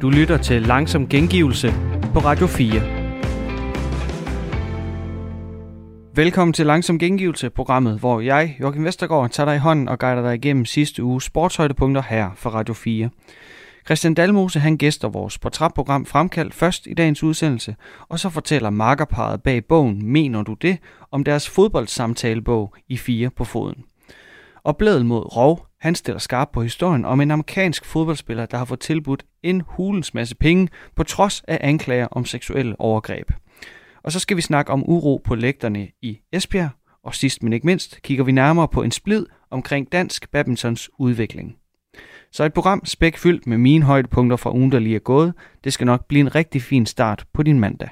Du lytter til Langsom Gengivelse på Radio 4. Velkommen til Langsom Gengivelse, programmet, hvor jeg, Joachim Vestergaard, tager dig i hånden og guider dig igennem sidste uges sportshøjdepunkter her for Radio 4. Christian Dalmose han gæster vores portrætprogram Fremkaldt først i dagens udsendelse, og så fortæller markerparet bag bogen Mener du det? om deres fodboldsamtalebog i fire på foden. Og Blædel mod Rov, han stiller skarp på historien om en amerikansk fodboldspiller, der har fået tilbudt en hulens masse penge på trods af anklager om seksuelle overgreb. Og så skal vi snakke om uro på lægterne i Esbjerg, og sidst men ikke mindst kigger vi nærmere på en splid omkring dansk badmintons udvikling. Så et program spækfyldt med mine højdepunkter fra ugen, der lige er gået. Det skal nok blive en rigtig fin start på din mandag.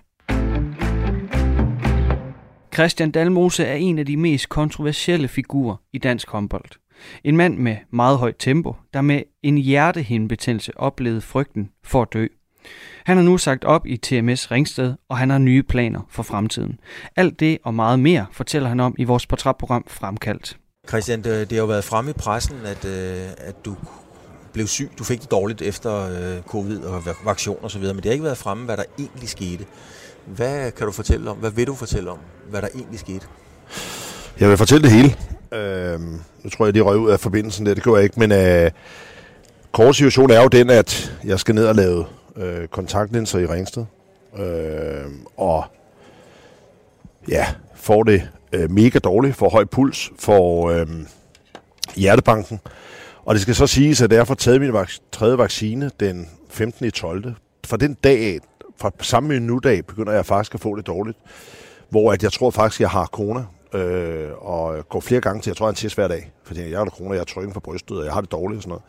Christian Dalmose er en af de mest kontroversielle figurer i dansk håndbold. En mand med meget højt tempo, der med en hjertehindebetændelse oplevede frygten for at dø. Han har nu sagt op i TMS Ringsted, og han har nye planer for fremtiden. Alt det og meget mere fortæller han om i vores portrætprogram Fremkaldt. Christian, det, det har jo været fremme i pressen, at, øh, at du blev syg. Du fik det dårligt efter øh, covid og vaccin og så videre, men det har ikke været fremme, hvad der egentlig skete. Hvad kan du fortælle om? Hvad vil du fortælle om, hvad der egentlig skete? Jeg vil fortælle det hele. Øh, nu tror jeg, de røg ud af forbindelsen der. Det gør jeg ikke, men øh, kort situation er jo den, at jeg skal ned og lave øh, kontaktlinser i Ringsted. Øh, og ja, får det øh, mega dårligt, får høj puls, får øh, hjertebanken. Og det skal så siges, at jeg får taget min vak- tredje vaccine den 15. i 12. Fra den dag af, fra samme minutdag, begynder jeg faktisk at få det dårligt. Hvor at jeg tror faktisk, at jeg har corona. Øh, og går flere gange til, jeg tror, han en test hver dag. Fordi jeg har det corona, jeg er trykken for brystet, og jeg har det dårligt og sådan noget.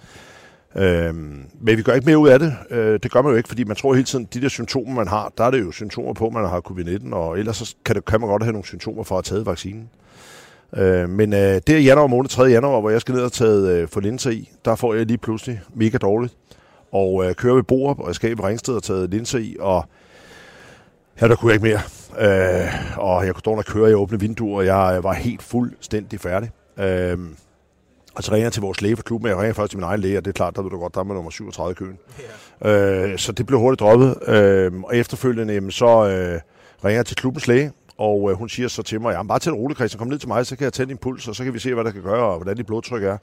Øh, men vi gør ikke mere ud af det. Øh, det gør man jo ikke, fordi man tror hele tiden, de der symptomer, man har, der er det jo symptomer på, man har covid-19, og ellers så kan, det, kan man godt have nogle symptomer for at have taget vaccinen. Øh, men øh, det er januar måned, 3. januar, hvor jeg skal ned og tage øh, for linser i, der får jeg lige pludselig mega dårligt. Og øh, kører ved Borup, og jeg skal i Ringsted og taget linser i, og ja, der kunne jeg ikke mere. Øh, og jeg kunne stå og køre i åbne vinduer, og jeg var helt fuldstændig færdig. Øh, og så ringer jeg til vores læge for klubben, jeg ringer først til min egen læge, og det er klart, der ved du godt, der er man nummer 37 i køen. Yeah. Øh, så det blev hurtigt droppet. Øh, og efterfølgende, jamen, så øh, ringer jeg til klubbens læge, og øh, hun siger så til mig, ja, bare til en rolig, Christian, kom ned til mig, så kan jeg tage din puls, og så kan vi se, hvad der kan gøre, og hvordan dit blodtryk er.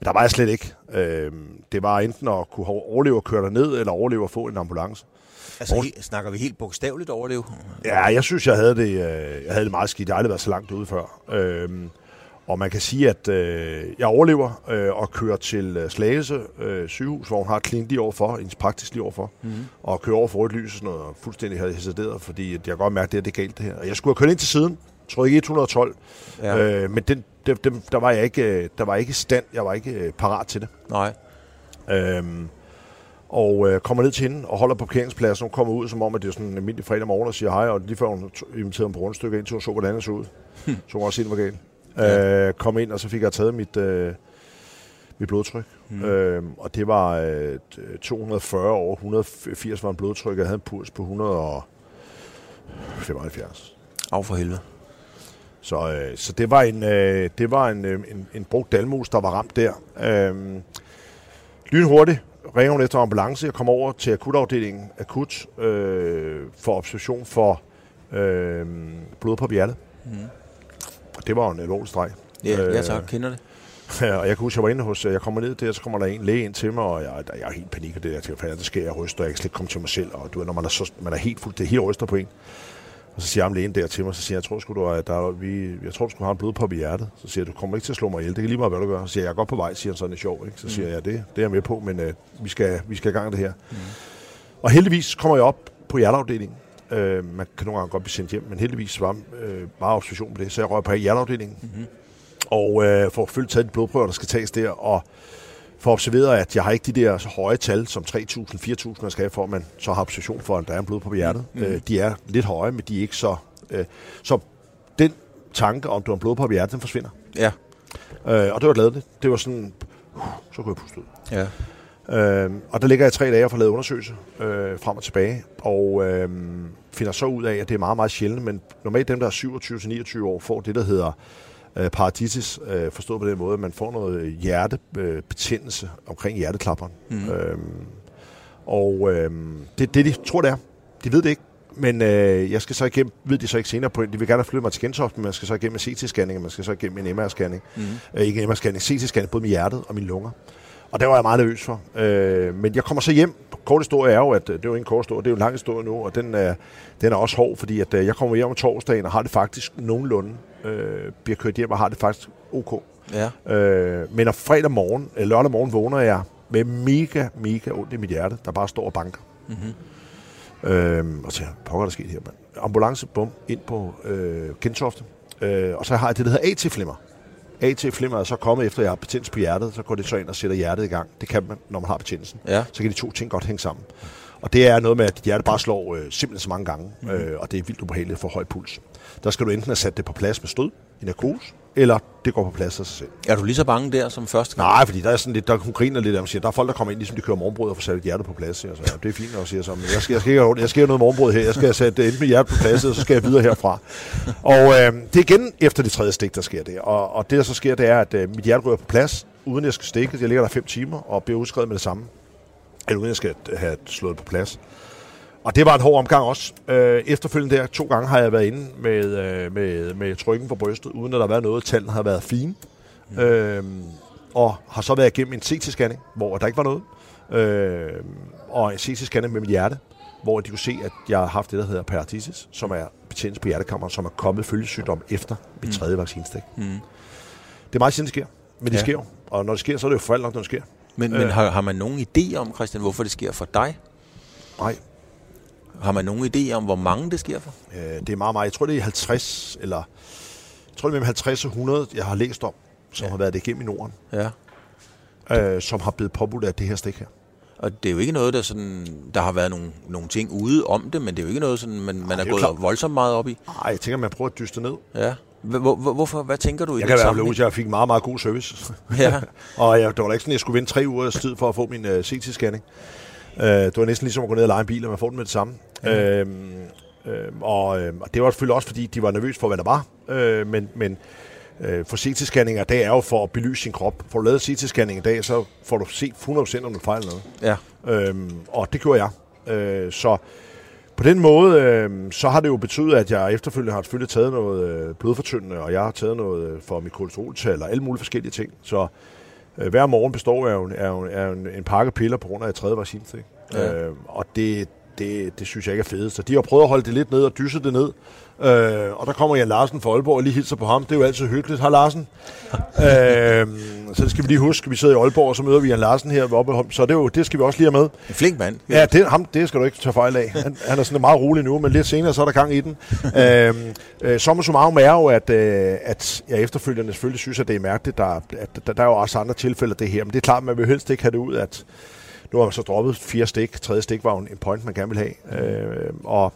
Men der var jeg slet ikke. Øh, det var enten at kunne overleve og køre ned, eller overleve at få en ambulance. Altså, Over... he, snakker vi helt bogstaveligt overleve? Ja, jeg synes, jeg havde det, øh, jeg havde det meget skidt. Jeg har aldrig været så langt ude før. Øh, og man kan sige, at øh, jeg overlever øh, og kører til øh, Slagelse øh, sygehus, hvor hun har klint lige overfor, en praktisk lige overfor, mm. og kører over for et lys og sådan noget, og fuldstændig havde hesiteret, fordi jeg godt mærke, at det, er, det er galt det her. Og jeg skulle have kørt ind til siden, tror jeg 112, ja. øh, men den, det, det, der var jeg ikke, øh, der var ikke stand, jeg var ikke øh, parat til det. Nej. Øhm, og øh, kommer ned til hende og holder på parkeringspladsen. Hun kommer ud, som om at det er sådan en almindelig fredag morgen og siger hej, og lige før hun inviterede ham på rundstykker ind til, hun så, hvordan det så ud. Hmm. Så hun også det var galt. Ja. Øh, kom ind, og så fik jeg taget mit, øh, mit blodtryk. Mm. Øh, og det var øh, 240 over 180 var en blodtryk, jeg havde en puls på 175. Af for helvede. Så, øh, så det var en, øh, det var en, øh, en, en brugt dalmus, der var ramt der. Øh, lynhurtigt ringer hun efter ambulance. Jeg kommer over til akutafdelingen akut øh, for observation for øh, blod på hjertet. Mm. Og det var en alvorlig streg. Ja, øh, ja tak. Kender det. Ja, og jeg kan huske, jeg var inde hos, jeg kommer ned der, så kommer der en læge ind til mig, og jeg, jeg er helt panik af det. Jeg tænker, det sker, jeg ryster, jeg kan slet ikke komme til mig selv, og du ved, når man er, så, man er helt fuldt, det er helt ryster på en. Og så siger ham lægen der til mig, så siger jeg, jeg tror, sgu, du, er, der, vi, jeg tror, du skulle have en blodprop i hjertet. Så siger jeg, du kommer ikke til at slå mig ihjel. Det kan lige meget, hvad du gør. Så siger jeg, jeg er godt på vej, siger han sådan lidt sjov. Ikke? Så siger mm. jeg, det, det er jeg med på, men øh, vi, skal, vi skal i gang det her. Mm. Og heldigvis kommer jeg op på hjerteafdelingen. Øh, man kan nogle gange godt blive sendt hjem, men heldigvis var øh, meget observation på det. Så jeg røg på hjerteafdelingen. Mm-hmm. Og øh, får følge taget de blodprøver, der skal tages der. Og for observeret, at jeg har ikke de der så høje tal som 3.000, 4.000, man skal for at man så har observation for, at der er en blod på hjertet. Mm. Øh, de er lidt høje, men de er ikke så... Øh, så den tanke om, du har en blodprop i hjertet, den forsvinder. Ja. Øh, og det var glad det. Det var sådan... Uh, så kunne jeg puste ud. Ja. Øh, og der ligger jeg tre dage og får lavet undersøgelse øh, frem og tilbage, og øh, finder så ud af, at det er meget, meget sjældent, men normalt dem, der er 27-29 år, får det, der hedder øh, paraditis, øh, forstået på den måde, at man får noget hjertebetændelse øh, omkring hjerteklapperen. Mm. Øh, Og øh, det er det, de tror, det er. De ved det ikke. Men øh, jeg skal så igennem, ved de så ikke senere på, de vil gerne flytte mig til Gentofte, men jeg skal så igennem en CT-scanning, og man skal så igennem en MR-scanning. Mm. Øh, ikke en MR-scanning, CT-scanning, både med hjertet og mine lunger. Og det var jeg meget nervøs for. Øh, men jeg kommer så hjem. Kort historie er jo, at øh, det er jo ikke en kort historie, det er jo en lang historie nu, og den er, den er også hård, fordi at, øh, jeg kommer hjem om torsdagen og har det faktisk nogenlunde. Øh, bliver kørt hjem og har det faktisk ok. Ja. Øh, men om fredag morgen, eller lørdag morgen vågner jeg med mega, mega ondt i mit hjerte, der bare står og banker. Mm-hmm. Øh, og så pokker der sket her, mand. Ambulance, bum, ind på øh, Gentofte. Øh, og så har jeg det, der hedder AT-flimmer. AT-flimmer er så kommet efter, at jeg har betændelse på hjertet, så går det så ind og sætter hjertet i gang. Det kan man, når man har betændelsen. Ja. Så kan de to ting godt hænge sammen. Og det er noget med, at dit hjerte bare slår øh, simpelthen så mange gange, mm. øh, og det er vildt ubehageligt for høj puls. Der skal du enten have sat det på plads med stød i narkose, eller det går på plads af sig selv. Er du lige så bange der som første gang? Nej, fordi der er sådan lidt, der griner lidt, og siger, der er folk, der kommer ind, ligesom de kører morgenbrød og får sat et hjerte på plads. Siger, så, ja, det er fint nok, siger jeg så, men jeg skal, jeg skal, ikke, jeg skal have noget morgenbrød her, jeg skal sat enten mit hjerte på plads, og så skal jeg videre herfra. Og øh, det er igen efter det tredje stik, der sker det. Og, og det, der så sker, det er, at øh, mit hjerte ryger på plads, uden jeg skal stikke. Jeg ligger der fem timer og bliver udskrevet med det samme, eller uden jeg skal have slået på plads. Og det var en hård omgang også. Øh, efterfølgende der, to gange har jeg været inde med, øh, med, med trykken på brystet, uden at der har været noget. Tallene har været fine. Mm. Øh, og har så været igennem en CT-scanning, hvor der ikke var noget. Øh, og en CT-scanning med mit hjerte, hvor de kunne se, at jeg har haft det, der hedder paratitis, som er betændelse på hjertekammeren, som er kommet følgesygdom efter mit tredje vaccinestik. Mm. Det er meget sjældent, det sker. Men det Ja. sker jo. Og når det sker, så er det jo nok, når det sker. Men, men har, har man nogen idé om, Christian, hvorfor det sker for dig? Nej, Har man nogen idé om, hvor mange det sker for? Øh, det er meget, meget. Jeg tror, det er 50, eller jeg tror, det er mellem 50 og 100, jeg har læst om, som ja. har været det igennem i Norden, Ja. øh, som har blevet påbudt af det her stik her. Og det er jo ikke noget, der sådan... Der har været nogle, nogle ting ude om det, men det er jo ikke noget, sådan, man, man det er er gået klart. voldsomt meget op i. Nej, jeg tænker, man prøver at dyste ned. Ja. Hvor, hvor, hvorfor? Hvad tænker du i Jeg den kan være at jeg fik meget, meget god service. Ja. og jeg, det var da ikke sådan, at jeg skulle vente tre uger tid for at få min uh, CT-scanning. Uh, det var næsten ligesom at gå ned og lege en bil, og man får den med det samme. Mm. Øhm, øhm, og, øhm, og det var selvfølgelig også, fordi de var nervøse for, hvad der var. Øh, men men øh, for CT-scanninger, det er jo for at belyse sin krop. Får du lavet CT-scanning i dag, så får du set 100% om du fejler noget. Ja. Øhm, og det gjorde jeg. Øh, så på den måde, øh, så har det jo betydet, at jeg efterfølgende har selvfølgelig taget noget øh, blodfortyndende, og jeg har taget noget øh, for mit kolesteroltal og alle mulige forskellige ting. Så øh, hver morgen består jeg jo, er jo, er jo en, en pakke piller på grund af et tredje vaccinestik. Ja. Øh, og det, det, det synes jeg ikke er fedt. Så de har prøvet at holde det lidt ned og dysse det ned. Øh, og der kommer Jan Larsen fra Aalborg og lige hilser på ham. Det er jo altid hyggeligt. Hej Larsen. øh, så det skal vi lige huske. Vi sidder i Aalborg, og så møder vi Jan Larsen her oppe. Så det, er jo, det skal vi også lige have med. En flink mand. Ja, det, ham, det skal du ikke tage fejl af. Han, han er sådan meget rolig nu, men lidt senere, så er der gang i den. øhm, øh, Sommer summarum er jo, at, øh, at jeg efterfølgende selvfølgelig synes, at det er mærkeligt. Der, at, der, der er jo også andre tilfælde af det her, men det er klart, man vil helst ikke have det ud, at nu har man så droppet fire stik. Tredje stik var en point, man gerne vil have. Øh, og,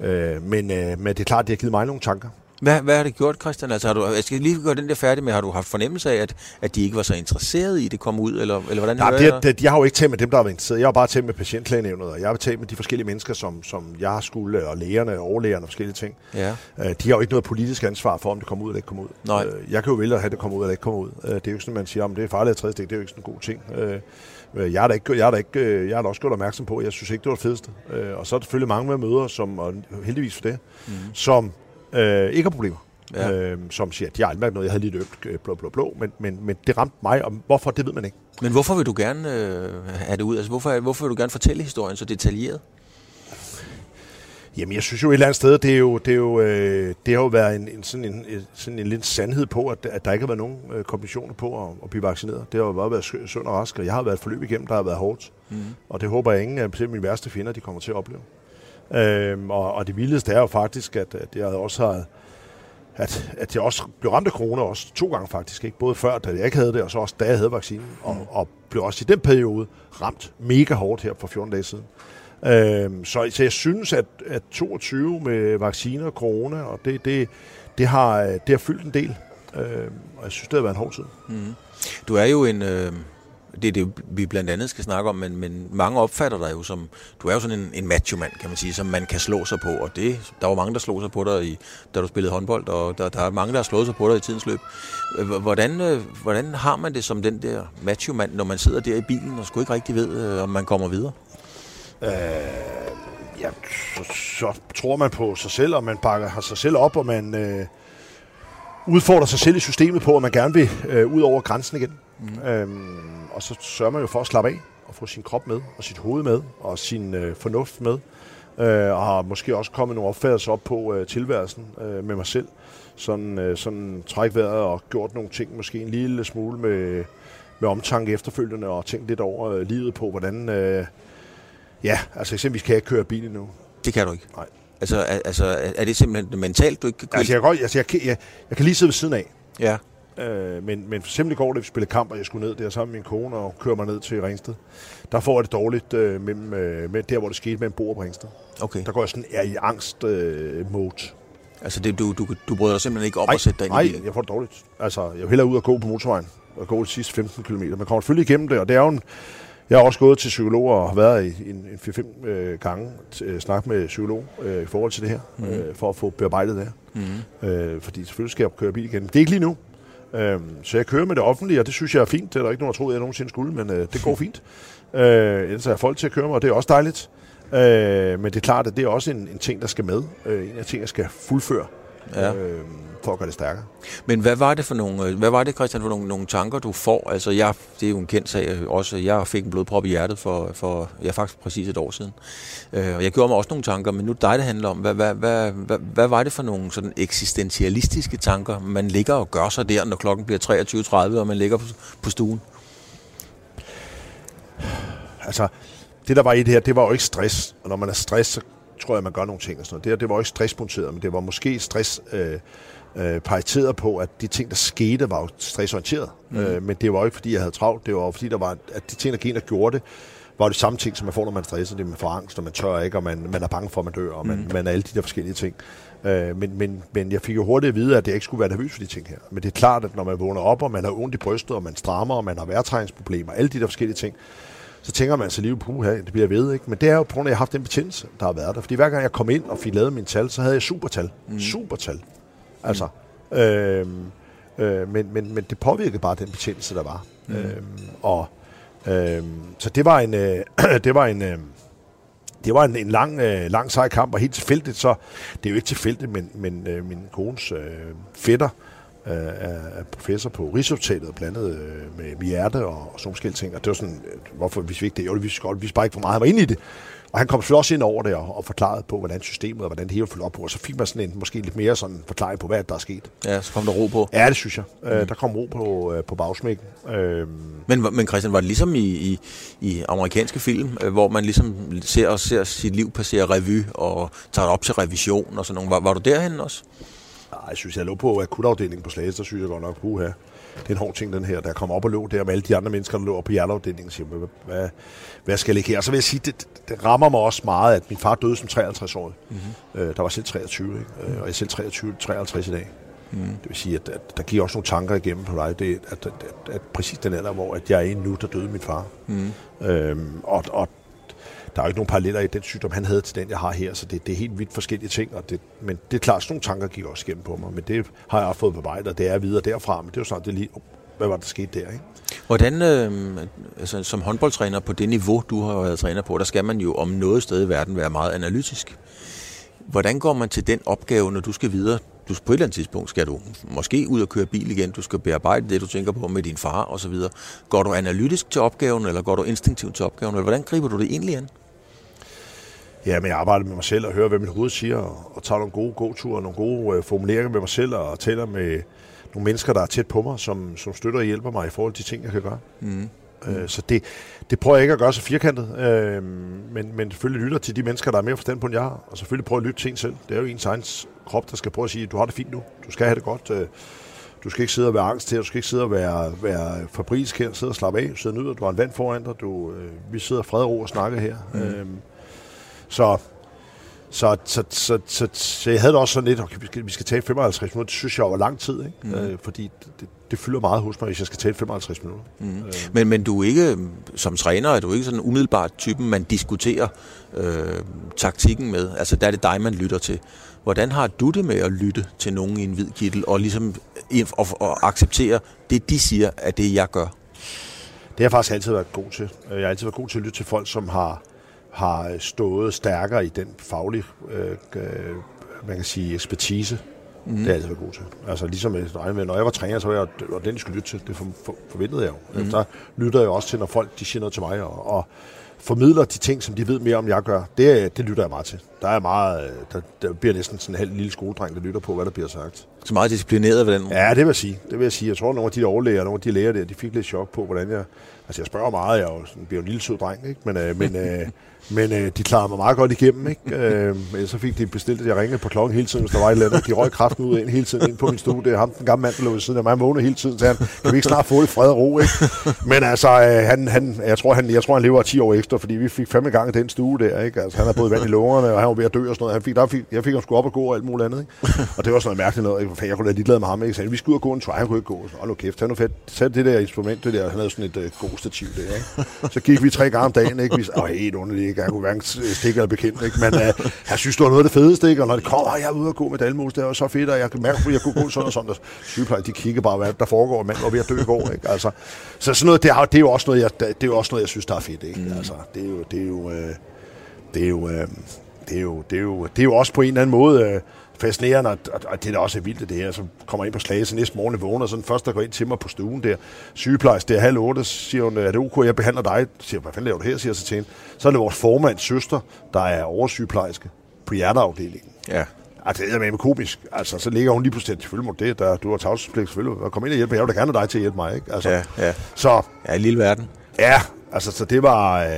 øh, men, øh, men det er klart, det har givet mig nogle tanker. Hvad, hvad har det gjort, Christian? Altså, har du, jeg skal lige gøre den der færdig med, har du haft fornemmelse af, at, at de ikke var så interesserede i, at det kom ud, eller, eller hvordan Nej, det, det, jeg har jo ikke talt med dem, der har været interesseret. Jeg har bare talt med patientklagenævnet, og jeg har talt med de forskellige mennesker, som, som jeg har skulle, og lægerne, og overlægerne og forskellige ting. Ja. Øh, De har jo ikke noget politisk ansvar for, om det kommer ud eller ikke kommer ud. Nej. Øh, Jeg kan jo vælge at have, det kommer ud eller ikke kommer ud. Øh, Det er jo ikke sådan, man siger, om det er farligt at tredje stik. Det er jo ikke sådan en god ting. Øh, Jeg har da, ikke, jeg har da, ikke, øh, jeg har da også gjort opmærksom på, at jeg synes ikke, det var det fedeste. Øh, Og så er der selvfølgelig mange med møder, som, og heldigvis for det, mm. som øh, ikke har problemer. Ja. Øh, som siger, at de har aldrig mærket noget, jeg havde lige løbet øh, blå, blå, blå, men, men, men det ramte mig, og hvorfor, det ved man ikke. Men hvorfor vil du gerne øh, have det ud? Altså, hvorfor, hvorfor vil du gerne fortælle historien så detaljeret? Jamen, jeg synes jo et eller andet sted, det, er jo, det, er jo, øh, det har jo været en, en, sådan, en, en, sådan en lidt sandhed på, at, at der ikke har været nogen øh, komplikationer på at, at blive vaccineret. Det har jo bare været sund og rask, og jeg har været et forløb igennem, der har været hårdt. Mm. Og det håber jeg ingen af selv mine værste fjender, de kommer til at opleve. Øhm, og, og det vildeste er jo faktisk, at, at jeg også har at, at jeg også blev ramt af corona også to gange faktisk. Ikke? Både før, da jeg ikke havde det, og så også da jeg havde vaccinen. Og, og blev også i den periode ramt mega hårdt her for 14 dage siden. Øh, så, så jeg synes, at, at 22 med vacciner og corona, og det, det, det, har, øh, det har fyldt en del. Øh, og jeg synes, det har været en hård tid. Mhm. Du er jo en... Øh, det er det, vi blandt andet skal snakke om, men, men mange opfatter dig jo som... Du er jo sådan en, en macho-mand, kan man sige, som man kan slå sig på. Og det, der var mange, der slog sig på dig, i, da du spillede håndbold, og der, der er mange, der har slået sig på dig i tidens løb. Øh, hvordan, øh, hvordan har man det som den der macho-mand, når man sidder der i bilen og sgu ikke rigtig ved, om man kommer videre? Øh, ja, så, så tror man på sig selv, og man bakker har sig selv op, og man øh, udfordrer sig selv i systemet på, at man gerne vil øh, ud over grænsen igen. Mm. Øhm, og så sørger man jo for at slappe af og få sin krop med, og sit hoved med, og sin øh, fornuft med. Øh, og har måske også kommet nogle opfattelser op på øh, tilværelsen øh, med mig selv. Sådan, øh, sådan træk vejret og gjort nogle ting, måske en lille smule med, med omtanke efterfølgende, og tænkt lidt over øh, livet på, hvordan... Øh, ja, altså eksempelvis kan jeg køre bil endnu. Det kan du ikke? Nej. Altså, er, altså, er det simpelthen mentalt, du ikke kan køre? Altså, jeg, kan, altså, jeg, kan, jeg, jeg kan lige sidde ved siden af. Ja. Øh, men, men for eksempel i går, da vi spillede kamp, og jeg skulle ned der sammen med min kone og køre mig ned til Ringsted, der får jeg det dårligt øh, mellem, øh, med der, hvor det skete mellem Bo og Ringsted. Okay. Der går jeg sådan er i angst øh, mode. Altså, det, du, du, du bryder dig simpelthen ikke om Ej, at sætte dig ind nej, i bilen? jeg får det dårligt. Altså, jeg vil hellere ud og gå på motorvejen og gå de sidste 15 km. Man kommer selvfølgelig igennem det, og det er jo en, jeg har også gået til psykologer og har været i en, en 4-5 øh, gange øh, snak med psykolog øh, i forhold til det her, mm. øh, for at få bearbejdet det her. Mm. Øh, fordi selvfølgelig skal jeg køre bil igen. Det er ikke lige nu. Øh, så jeg kører med det offentlige, og det synes jeg er fint. Det er der ikke nogen, der troede, jeg nogensinde skulle, men øh, det går fint. Øh, ellers er jeg folk til at køre mig, og det er også dejligt. Øh, men det er klart, at det er også en, en ting, der skal med. Øh, en af ting, jeg skal fuldføre. Ja. Øh, for at gøre det stærkere. Men hvad var det for nogle, øh, hvad var det, Christian, for nogle, nogle tanker, du får? Altså, jeg, det er jo en kendt sag også. Jeg fik en blodprop i hjertet for, for ja, faktisk præcis et år siden. Øh, og jeg gjorde mig også nogle tanker, men nu det dig, det handler om. Hvad, hvad, hvad, hvad, hvad var det for nogle sådan eksistentialistiske tanker, man ligger og gør sig der, når klokken bliver 23.30, og man ligger på, på stuen? Altså, det der var i det her, det var jo ikke stress. Og når man er stress, så tror jeg, man gør nogle ting og sådan noget. Det her, det var jo ikke stressmonteret, men det var måske stress øh, øh, pariteret på, at de ting, der skete, var jo stressorienteret. Mm. Øh, men det var jo ikke, fordi jeg havde travlt. Det var jo, fordi der var, at de ting, der gik ind og gjorde det, var det samme ting, som man får, når man stresser. Det er, man får angst, og man tør ikke, og man, man er bange for, at man dør, og man, mm. man er alle de der forskellige ting. Øh, men, men, men jeg fik jo hurtigt at vide, at jeg ikke skulle være nervøs for de ting her. Men det er klart, at når man vågner op, og man har ondt i brystet, og man strammer, og man har vejrtræningsproblemer, alle de der forskellige ting, så tænker man sig lige på, her, det bliver ved, ikke? Men det er jo på grund af, at jeg har haft den betændelse, der har været der. Fordi hver gang jeg kom ind og fik lavet min tal, så havde jeg supertal. Mm. Supertal. Altså. Øhm, øh, men, men, men det påvirkede bare den betændelse, der var. Mm. Øhm, og øhm, så det var en, øh, det var en, øh, det var en, en lang, øh, lang sej kamp, og helt tilfældigt, så det er jo ikke tilfældigt, men, men øh, min kones øh, fætter, øh, er professor på Rigshospitalet, blandet øh, med, med hjerte og, og sådan forskellige ting. Og det var sådan, øh, hvorfor vi ikke det? Jo, vi vidste godt, vi vidste bare ikke, hvor meget han var inde i det. Og han kom selvfølgelig også ind over det og, og forklarede på, hvordan systemet og hvordan det hele følger op på. Og så fik man sådan en måske lidt mere sådan forklaring på, hvad der er sket. Ja, så kom der ro på. Ja, det synes jeg. Mm. Øh, der kom ro på, øh, på bagsmækken. Øh, men, men Christian, var det ligesom i, i, i amerikanske film, øh, hvor man ligesom ser, og ser sit liv passere revy og tager det op til revision og sådan noget. Var, var du derhen også? Nej, jeg synes, jeg lå på akutafdelingen på Slagelse, der synes jeg godt nok, puha. Det er en hård ting, den her. Da jeg kom op og lå der med alle de andre mennesker, der lå på hjerteafdelingen, siger, hvad, hvad, skal jeg ligge her? Og så vil jeg sige, det, det rammer mig også meget, at min far døde som 53 år. Mm-hmm. Øh, der var selv 23, ikke? Mm-hmm. og jeg er selv 23, 53 i dag. Mm. Det vil sige, at, at der giver også nogle tanker igennem på dig, det, at, at, at, at præcis den alder, hvor at jeg er nu, der døde min far. Mm. Øhm, og, og der er jo ikke nogen paralleller i den sygdom, han havde til den, jeg har her, så det, det er helt vidt forskellige ting. Og det, men det er klart, sådan nogle tanker gik også igennem på mig, men det har jeg også fået bearbejdet, og det er videre derfra, men det er jo sådan, det lige, hvad var der sket der, ikke? Hvordan, øh, altså, som håndboldtræner på det niveau, du har været træner på, der skal man jo om noget sted i verden være meget analytisk. Hvordan går man til den opgave, når du skal videre? Du, på et eller andet tidspunkt skal du måske ud og køre bil igen, du skal bearbejde det, du tænker på med din far osv. Går du analytisk til opgaven, eller går du instinktivt til opgaven, eller hvordan griber du det egentlig an? Ja, men jeg arbejder med mig selv og hører, hvad mit hoved siger, og, og tager nogle gode gåture, nogle gode øh, formuleringer med mig selv, og taler med nogle mennesker, der er tæt på mig, som, som støtter og hjælper mig i forhold til de ting, jeg kan gøre. Mm. Øh, så det, det prøver jeg ikke at gøre så firkantet, øh, men, men selvfølgelig lytter til de mennesker, der er mere forstand på, end jeg har, og selvfølgelig prøver at lytte til en selv. Det er jo ens egen krop, der skal prøve at sige, du har det fint nu, du skal have det godt, øh, du skal ikke sidde og være angst her, du skal ikke sidde og være, være fabrisk her, sidde og slappe af, sidde og nyde, du har en vand foran dig, du, øh, vi sidder fred og ro og snakker her. Mm. Øh, så, så, så, så, så, så jeg havde det også sådan lidt, okay, vi skal, vi skal tage 55 minutter, det synes jeg var lang tid, ikke? Mm. Øh, fordi det, det fylder meget hos mig, hvis jeg skal tale 55 minutter. Mm. Øh. Men, men du er ikke, som træner, er du ikke sådan umiddelbart typen, man diskuterer øh, taktikken med. Altså der er det dig, man lytter til. Hvordan har du det med at lytte til nogen i en hvid kittel, og ligesom og, og acceptere det, de siger, at det jeg gør? Det har jeg faktisk altid været god til. Jeg har altid været god til at lytte til folk, som har har stået stærkere i den faglige, øh, man kan sige, ekspertise, Mm. Det er jeg altid været god til. Altså ligesom med, når jeg var træner, så var jeg og den, skulle lytte til. Det for, for, forventede jeg jo. Mm. Der lytter jeg også til, når folk de siger noget til mig, og, og formidler de ting, som de ved mere om, jeg gør. Det, det lytter jeg meget til. Der er meget, der, der bliver næsten sådan en halv lille skoledreng, der lytter på, hvad der bliver sagt. Så meget disciplineret ved den måde? Ja, det vil jeg sige. Det vil jeg sige. Jeg tror, at nogle af de overlæger, nogle af de læger der, de fik lidt chok på, hvordan jeg... Altså, jeg spørger meget. Jeg er jo sådan, bliver jo en lille sød dreng, ikke? Men, øh, men øh, men øh, de klarede mig meget godt igennem, ikke? Øh, men så fik de bestilt, at jeg ringede på klokken hele tiden, hvis der var et eller andet. De røg kraften ud ind hele tiden ind på min er ham, den gamle mand, der lå ved siden af mig. Han vågnede hele tiden, så han, kan vi ikke snart få det fred og ro, ikke? Men altså, øh, han, han, jeg, tror, han, jeg tror, han lever 10 år ekstra, fordi vi fik fem gang i den stue der, ikke? Altså, han har både vand i lungerne, og han var ved at dø og sådan noget. Han fik, der fik, jeg fik ham sgu op og gå og alt muligt andet, ikke? Og det var sådan noget mærkeligt noget, ikke? Jeg kunne lade ligeglad med ham, ikke? Så vi skulle ud og gå en tur, han kunne ikke gå. Så, nu kæft, tag nu fedt. Tag det der instrument, det der, han havde sådan et uh, god stativ der, ikke? Så gik vi tre gange om dagen, ikke? Vi, åh, helt underligt, ikke? Jeg kunne hverken stik eller bekendt, ikke? Men uh, jeg synes, det var noget af det fedeste, ikke? Og når det kommer, jeg er ude og gå med Dalmos, det var så fedt, og jeg kan mærke, at jeg kunne gå sådan og sådan. Og sygeplejer, de kigger bare, hvad der foregår, mand var ved at dø i går, ikke? Altså, så sådan noget, det er, det er jo også noget, jeg, det er jo også noget, jeg synes, der er fedt, ikke? Mm. Altså, det er jo, det er jo, øh, det er jo, øh, det er jo, det er jo, det er jo også på en eller anden måde øh, fascinerende, og, og, det er da også vildt, det her. Så kommer jeg ind på Slage, så næste morgen vågner, og så den første, der går ind til mig på stuen der, sygeplejerske, det er halv otte, siger hun, er det ok, jeg behandler dig? Så siger hvad fanden laver du her, siger jeg så til hende. Så er det vores formands søster, der er oversygeplejerske på hjerteafdelingen. Ja. Altså, det er med komisk. Altså, så ligger hun lige pludselig, selvfølgelig må det, der, du har tavshedspligt, selvfølgelig. Og kom ind og hjælpe, jeg vil da gerne dig til at hjælpe mig, ikke? Altså, ja, ja. Så, ja, i lille verden. Ja, altså, så det var, øh,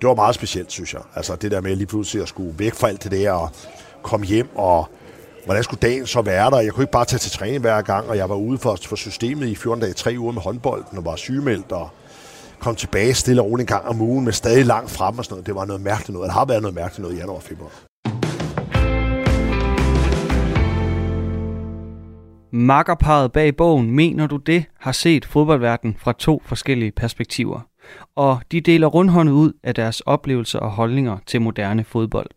det var meget specielt, synes jeg. Altså, det der med lige pludselig at skulle væk fra alt det der, og kom hjem, og hvordan skulle dagen så være der? Jeg kunne ikke bare tage til træning hver gang, og jeg var ude for, for systemet i 14 dage, tre uger med håndbolden, og var sygemeldt, og kom tilbage stille og roligt en gang om ugen, men stadig langt frem og sådan noget. Det var noget mærkeligt noget. Det har været noget mærkeligt noget i januar og februar. Makkerparet bag bogen Mener du det? har set fodboldverdenen fra to forskellige perspektiver. Og de deler rundhåndet ud af deres oplevelser og holdninger til moderne fodbold.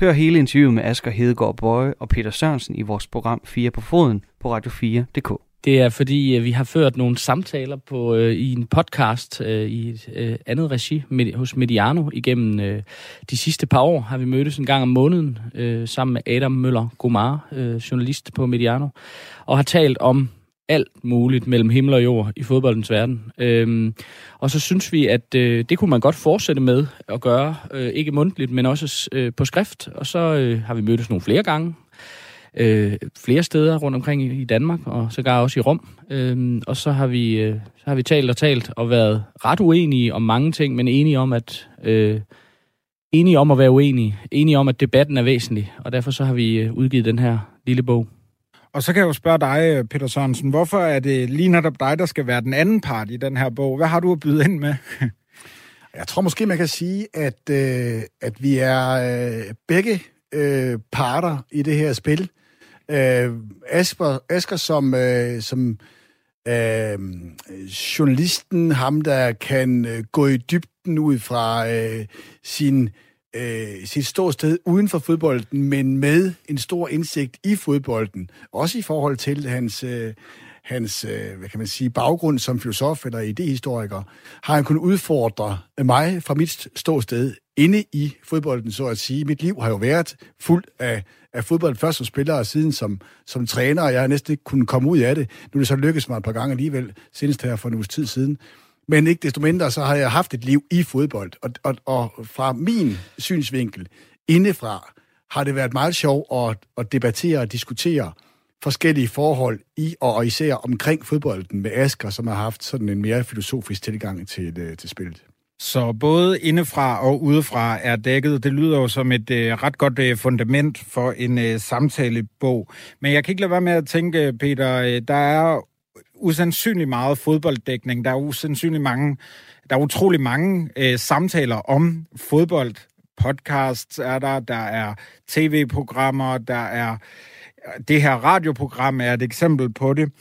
Hør hele interviewet med Asger Hedegaard Bøje og Peter Sørensen i vores program 4 på foden på Radio4.dk. Det er fordi, øh, vi har ført nogle samtaler på øh, i en podcast øh, i et øh, andet regi med, hos Mediano. Igennem øh, de sidste par år har vi mødtes en gang om måneden øh, sammen med Adam Møller Gomar, øh, journalist på Mediano, og har talt om alt muligt mellem himmel og jord i fodboldens verden. Øhm, og så synes vi, at øh, det kunne man godt fortsætte med at gøre, øh, ikke mundtligt, men også øh, på skrift. Og så øh, har vi mødtes nogle flere gange, øh, flere steder rundt omkring i, i Danmark, og sågar også i Rom. Øhm, og så har, vi, øh, så har vi talt og talt og været ret uenige om mange ting, men enige om, at... Øh, enige om at være uenige, enige om, at debatten er væsentlig, og derfor så har vi øh, udgivet den her lille bog. Og så kan jeg jo spørge dig, øh, Peter Sørensen, hvorfor er det lige netop dig, der skal være den anden part i den her bog? Hvad har du at byde ind med? jeg tror måske, man kan sige, at, øh, at vi er øh, begge øh, parter i det her spil. Øh, Asper, Asger som, øh, som øh, journalisten, ham der kan øh, gå i dybden ud fra øh, sin øh, sit ståsted uden for fodbolden, men med en stor indsigt i fodbolden. Også i forhold til hans, øh, hans øh, hvad kan man sige, baggrund som filosof eller idehistoriker, har han kunnet udfordre mig fra mit ståsted inde i fodbolden, så at sige. Mit liv har jo været fuld af, af fodbold, først som spiller og siden som, som træner, og jeg har næsten ikke kunnet komme ud af det. Nu er det så lykkedes mig et par gange alligevel, senest her for en uges tid siden. Men ikke desto mindre, så har jeg haft et liv i fodbold, og, og, og fra min synsvinkel indefra har det været meget sjovt at, at debattere og diskutere forskellige forhold i og især omkring fodbolden med Asker, som har haft sådan en mere filosofisk tilgang til, øh, til spillet. Så både indefra og udefra er dækket. Det lyder jo som et øh, ret godt øh, fundament for en øh, samtalebog. Men jeg kan ikke lade være med at tænke, Peter, øh, der er usandsynlig meget fodbolddækning. Der er usandsynlig mange, der er utrolig mange øh, samtaler om fodbold. Podcasts er der, der er tv-programmer, der er det her radioprogram er et eksempel på det.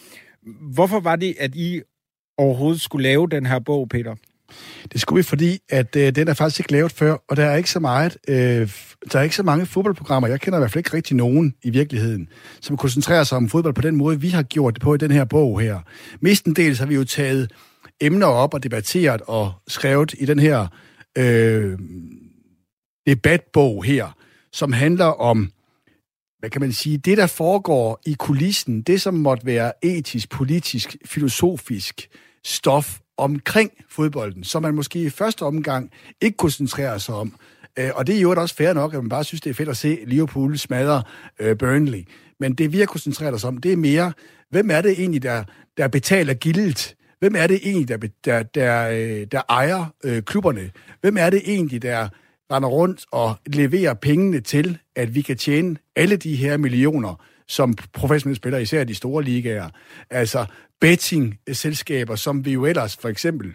Hvorfor var det, at I overhovedet skulle lave den her bog, Peter? Det skulle vi, fordi at øh, den er faktisk ikke lavet før, og der er ikke så meget, øh, der er ikke så mange fodboldprogrammer, jeg kender i hvert fald ikke rigtig nogen i virkeligheden, som koncentrerer sig om fodbold på den måde, vi har gjort det på i den her bog her. Mestendels har vi jo taget emner op og debatteret og skrevet i den her øh, debatbog her, som handler om, hvad kan man sige, det der foregår i kulissen, det som måtte være etisk, politisk, filosofisk stof omkring fodbolden, som man måske i første omgang ikke koncentrerer sig om. Øh, og det er jo også fair nok, at man bare synes, det er fedt at se Liverpool smadre øh, Burnley. Men det vi har koncentreret os om, det er mere, hvem er det egentlig, der, der betaler gildet? Hvem er det egentlig, der, der, der, øh, der ejer øh, klubberne? Hvem er det egentlig, der render rundt og leverer pengene til, at vi kan tjene alle de her millioner, som professionelle spillere, især de store ligaer. Altså betting-selskaber, som vi jo ellers for eksempel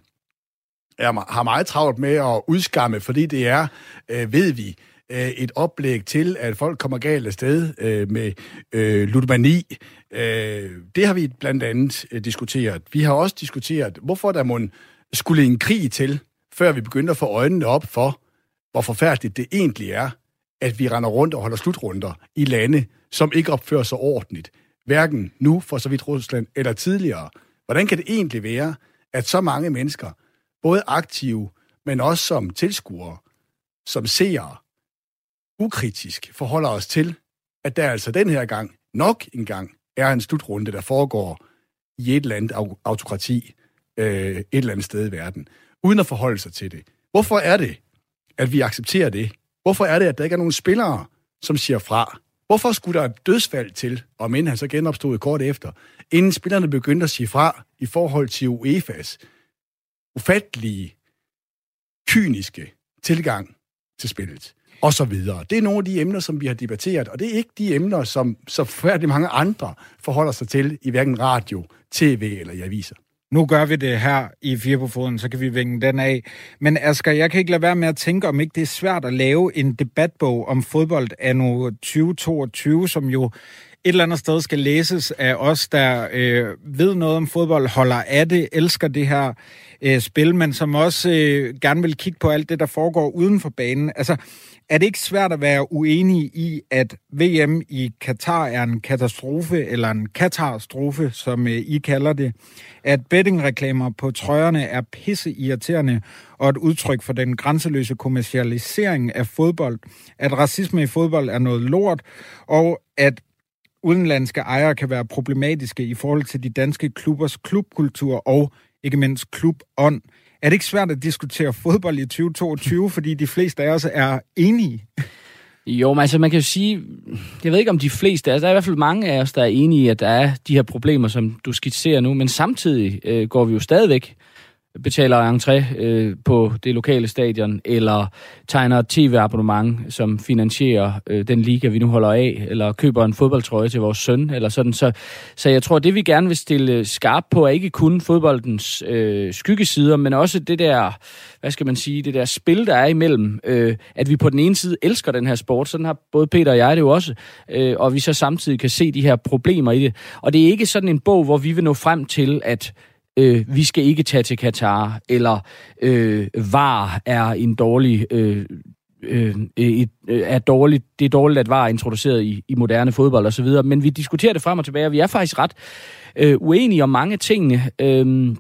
er, har meget travlt med at udskamme, fordi det er, øh, ved vi, øh, et oplæg til, at folk kommer galt afsted øh, med øh, ludomani. Øh, det har vi blandt andet øh, diskuteret. Vi har også diskuteret, hvorfor der må skulle en krig til, før vi begynder at få øjnene op for, hvor forfærdeligt det egentlig er, at vi render rundt og holder slutrunder i lande, som ikke opfører sig ordentligt. Hverken nu, for så vidt Rusland, eller tidligere. Hvordan kan det egentlig være, at så mange mennesker, både aktive, men også som tilskuere, som seere, ukritisk forholder os til, at der altså den her gang, nok en gang, er en slutrunde, der foregår i et eller andet autokrati, øh, et eller andet sted i verden, uden at forholde sig til det. Hvorfor er det, at vi accepterer det? Hvorfor er det, at der ikke er nogen spillere, som siger fra? Hvorfor skulle der et dødsfald til, om inden han så genopstod kort efter, inden spillerne begyndte at sige fra i forhold til UEFA's ufattelige, kyniske tilgang til spillet? og så videre. Det er nogle af de emner, som vi har debatteret, og det er ikke de emner, som så færdig mange andre forholder sig til i hverken radio, tv eller i aviser. Nu gør vi det her i Fire på Foden, så kan vi vinge den af. Men Asger, jeg kan ikke lade være med at tænke, om ikke det er svært at lave en debatbog om fodbold anno 2022, som jo et eller andet sted skal læses af os, der øh, ved noget om fodbold, holder af det, elsker det her øh, spil, men som også øh, gerne vil kigge på alt det, der foregår uden for banen. Altså, er det ikke svært at være uenig i, at VM i Katar er en katastrofe, eller en katastrofe, som øh, I kalder det? At bettingreklamer på trøjerne er pisse irriterende, og et udtryk for den grænseløse kommercialisering af fodbold, at racisme i fodbold er noget lort, og at udenlandske ejere kan være problematiske i forhold til de danske klubbers klubkultur og ikke mindst klubånd. Er det ikke svært at diskutere fodbold i 2022, fordi de fleste af os er enige? Jo, men altså man kan jo sige, jeg ved ikke om de fleste, altså der er i hvert fald mange af os, der er enige i, at der er de her problemer, som du skitserer nu, men samtidig øh, går vi jo stadigvæk betaler entré øh, på det lokale stadion, eller tegner et tv-abonnement, som finansierer øh, den liga, vi nu holder af, eller køber en fodboldtrøje til vores søn, eller sådan. Så, så jeg tror, det vi gerne vil stille øh, skarp på, er ikke kun fodboldens øh, skyggesider, men også det der, hvad skal man sige, det der spil, der er imellem, øh, at vi på den ene side elsker den her sport, sådan har både Peter og jeg det jo også, øh, og vi så samtidig kan se de her problemer i det. Og det er ikke sådan en bog, hvor vi vil nå frem til, at øh, vi skal ikke tage til Katar, eller øh, VAR er en dårlig... Øh, øh, øh, et, øh, er dårligt, det er dårligt, at VAR er introduceret i, i moderne fodbold osv., men vi diskuterer det frem og tilbage, og vi er faktisk ret øh, uenige om mange ting. Øh,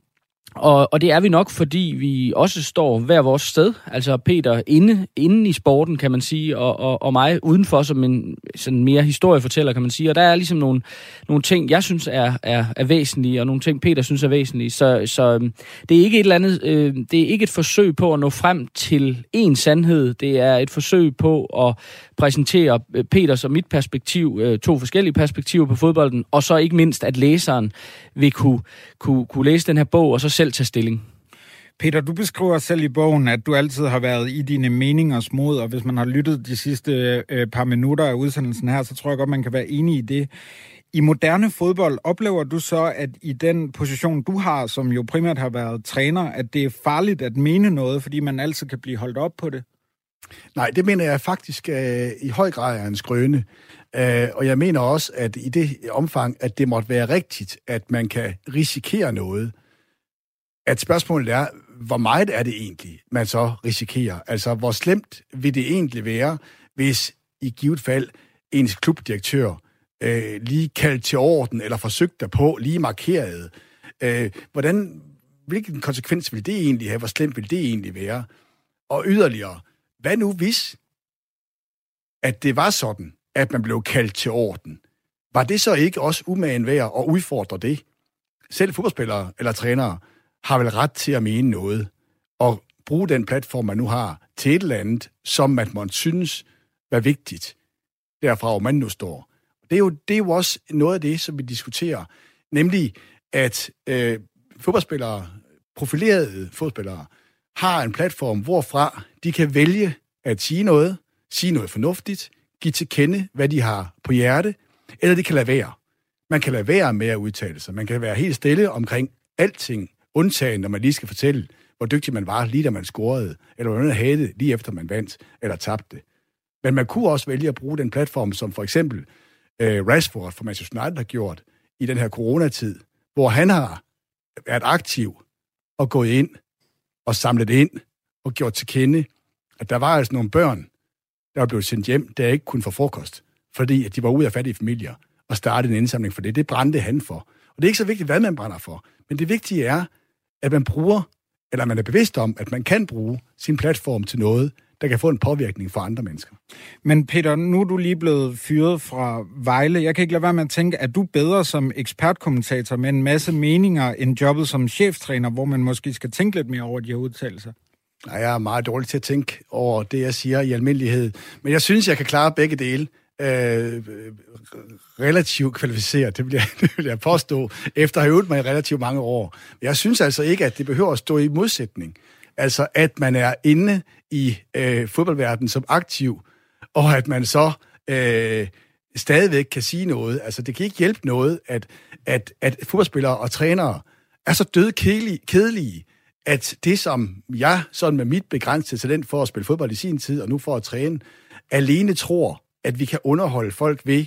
og, og det er vi nok, fordi vi også står hver vores sted. Altså Peter inde, inde i sporten, kan man sige, og, og, og mig udenfor som en sådan mere historiefortæller, kan man sige. Og der er ligesom nogle, nogle ting, jeg synes er, er, er væsentlige, og nogle ting, Peter synes er væsentlige. Så, så øhm, det er ikke et eller andet, øh, det er ikke et forsøg på at nå frem til en sandhed. Det er et forsøg på at præsentere øh, Peters og mit perspektiv, øh, to forskellige perspektiver på fodbolden, og så ikke mindst, at læseren vil kunne, kunne, kunne læse den her bog, og så selv tage stilling. Peter, du beskriver selv i bogen, at du altid har været i dine meningers mod, og hvis man har lyttet de sidste øh, par minutter af udsendelsen her, så tror jeg godt, man kan være enig i det. I moderne fodbold oplever du så, at i den position, du har, som jo primært har været træner, at det er farligt at mene noget, fordi man altid kan blive holdt op på det? Nej, det mener jeg faktisk øh, i høj grad er en skrøne. Øh, og jeg mener også, at i det omfang, at det måtte være rigtigt, at man kan risikere noget, at spørgsmålet er, hvor meget er det egentlig, man så risikerer? Altså, hvor slemt vil det egentlig være, hvis i givet fald ens klubdirektør øh, lige kaldt til orden, eller forsøgt derpå, lige markeret? Øh, hvordan, hvilken konsekvens vil det egentlig have? Hvor slemt vil det egentlig være? Og yderligere, hvad nu hvis, at det var sådan, at man blev kaldt til orden? Var det så ikke også umagen værd at udfordre det? Selv fodboldspillere eller trænere har vel ret til at mene noget, og bruge den platform, man nu har, til et eller andet, som man måtte synes var vigtigt, derfra hvor man nu står. Det er, jo, det er jo også noget af det, som vi diskuterer, nemlig at øh, fodboldspillere, profilerede fodboldspillere, har en platform, hvorfra de kan vælge at sige noget, sige noget fornuftigt, give til kende, hvad de har på hjerte, eller de kan lade være. Man kan lade være med at udtale sig. Man kan være helt stille omkring alting, undtagen når man lige skal fortælle, hvor dygtig man var, lige da man scorede, eller hvordan man havde det, lige efter man vandt eller tabte. Men man kunne også vælge at bruge den platform, som for eksempel øh, Rashford fra Manchester United har gjort i den her coronatid, hvor han har været aktiv og gået ind og samlet ind og gjort til kende, at der var altså nogle børn, der var blevet sendt hjem, der ikke kunne få frokost, fordi at de var ude af fattige familier og startede en indsamling for det. Det brændte han for. Og det er ikke så vigtigt, hvad man brænder for, men det vigtige er, at man bruger, eller man er bevidst om, at man kan bruge sin platform til noget, der kan få en påvirkning for andre mennesker. Men Peter, nu er du lige blevet fyret fra Vejle. Jeg kan ikke lade være med at tænke, at du bedre som ekspertkommentator med en masse meninger end jobbet som cheftræner, hvor man måske skal tænke lidt mere over de her udtalelser? Nej, jeg er meget dårlig til at tænke over det, jeg siger i almindelighed. Men jeg synes, jeg kan klare begge dele øh, relativt kvalificeret, det vil, jeg, det vil jeg påstå, efter at have øvet mig i relativt mange år. Jeg synes altså ikke, at det behøver at stå i modsætning. Altså, at man er inde i øh, fodboldverdenen som aktiv, og at man så øh, stadigvæk kan sige noget. Altså, det kan ikke hjælpe noget, at, at, at fodboldspillere og trænere er så døde kedelige, kedelige, at det, som jeg sådan med mit begrænsede talent for at spille fodbold i sin tid, og nu for at træne, alene tror, at vi kan underholde folk ved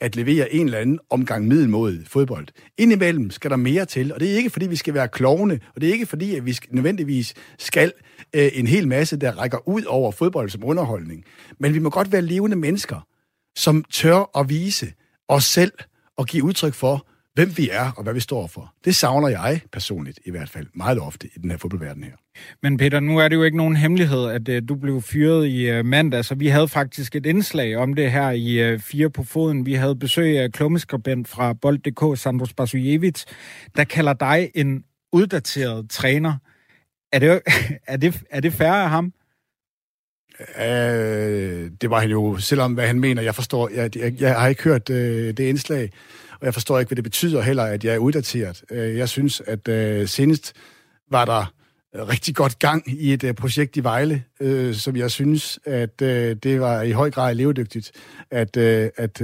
at levere en eller anden omgang middelmåde fodbold. Indimellem skal der mere til, og det er ikke fordi, vi skal være klovne, og det er ikke fordi, at vi nødvendigvis skal øh, en hel masse, der rækker ud over fodbold som underholdning. Men vi må godt være levende mennesker, som tør at vise os selv og give udtryk for, hvem vi er og hvad vi står for. Det savner jeg personligt i hvert fald meget ofte i den her fodboldverden her. Men Peter, nu er det jo ikke nogen hemmelighed, at uh, du blev fyret i uh, mandag, så vi havde faktisk et indslag om det her i uh, Fire på Foden. Vi havde besøg af klummeskribent fra Bold.dk, Sandro Spasujevic, der kalder dig en uddateret træner. Er det, er det, er det færre af ham? Uh, det var han jo, selvom hvad han mener, jeg forstår, jeg, jeg, jeg har ikke hørt uh, det indslag, og jeg forstår ikke, hvad det betyder heller, at jeg er uddateret. Øh, jeg synes, at uh, senest var der øh, rigtig godt gang i et uh, projekt i Vejle, som jeg synes, at det var i høj grad levedygtigt, at, at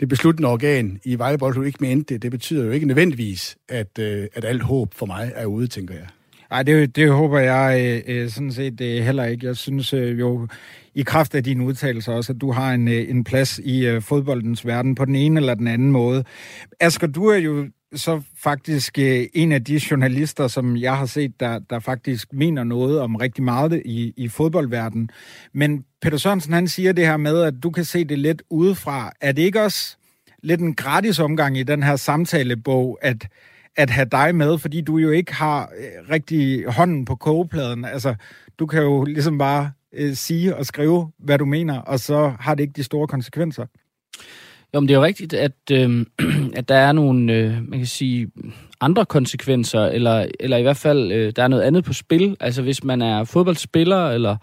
det besluttende organ i Vejle Boldklub ikke mente det. Det betyder jo ikke nødvendigvis, at, at alt håb for mig er ude, tænker jeg. Nej, det, det håber jeg øh, øh, sådan set øh, heller ikke. Jeg synes øh, jo, i kraft af dine udtalelser også, at du har en, øh, en plads i øh, fodboldens verden på den ene eller den anden måde. Asger, du er jo så faktisk øh, en af de journalister, som jeg har set, der, der faktisk mener noget om rigtig meget i, i fodboldverdenen. Men Peter Sørensen, han siger det her med, at du kan se det lidt udefra. Er det ikke også lidt en gratis omgang i den her samtalebog, at at have dig med, fordi du jo ikke har øh, rigtig hånden på kogepladen. Altså, du kan jo ligesom bare øh, sige og skrive, hvad du mener, og så har det ikke de store konsekvenser. Jo, men det er jo rigtigt, at, øh, at der er nogle, øh, man kan sige, andre konsekvenser, eller, eller i hvert fald, øh, der er noget andet på spil. Altså hvis man er fodboldspiller, eller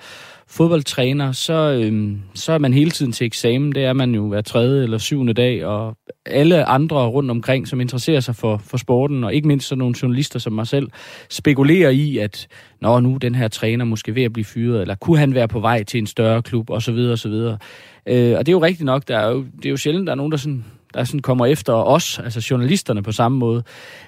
fodboldtræner, så, øhm, så er man hele tiden til eksamen. Det er man jo hver tredje eller syvende dag, og alle andre rundt omkring, som interesserer sig for, for sporten, og ikke mindst sådan nogle journalister som mig selv, spekulerer i, at Nå, nu den her træner måske ved at blive fyret, eller kunne han være på vej til en større klub, osv. osv. Øh, og det er jo rigtigt nok, der er jo, det er jo sjældent, der er nogen, der sådan der sådan kommer efter os, altså journalisterne på samme måde.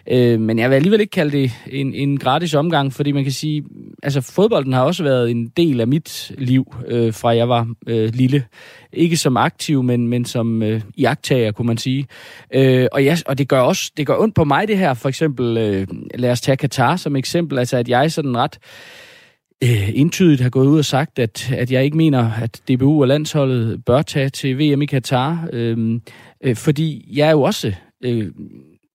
Øh, men jeg vil alligevel ikke kalde det en, en gratis omgang, fordi man kan sige, altså fodbolden har også været en del af mit liv, øh, fra jeg var øh, lille. Ikke som aktiv, men, men som øh, iagtager, kunne man sige. Øh, og, ja, og det gør også det gør ondt på mig det her, for eksempel, øh, lad os tage Katar som eksempel, altså at jeg sådan ret øh, indtydigt har gået ud og sagt, at, at jeg ikke mener, at DBU og landsholdet bør tage til VM i Katar. Øh, øh, fordi jeg er jo også øh,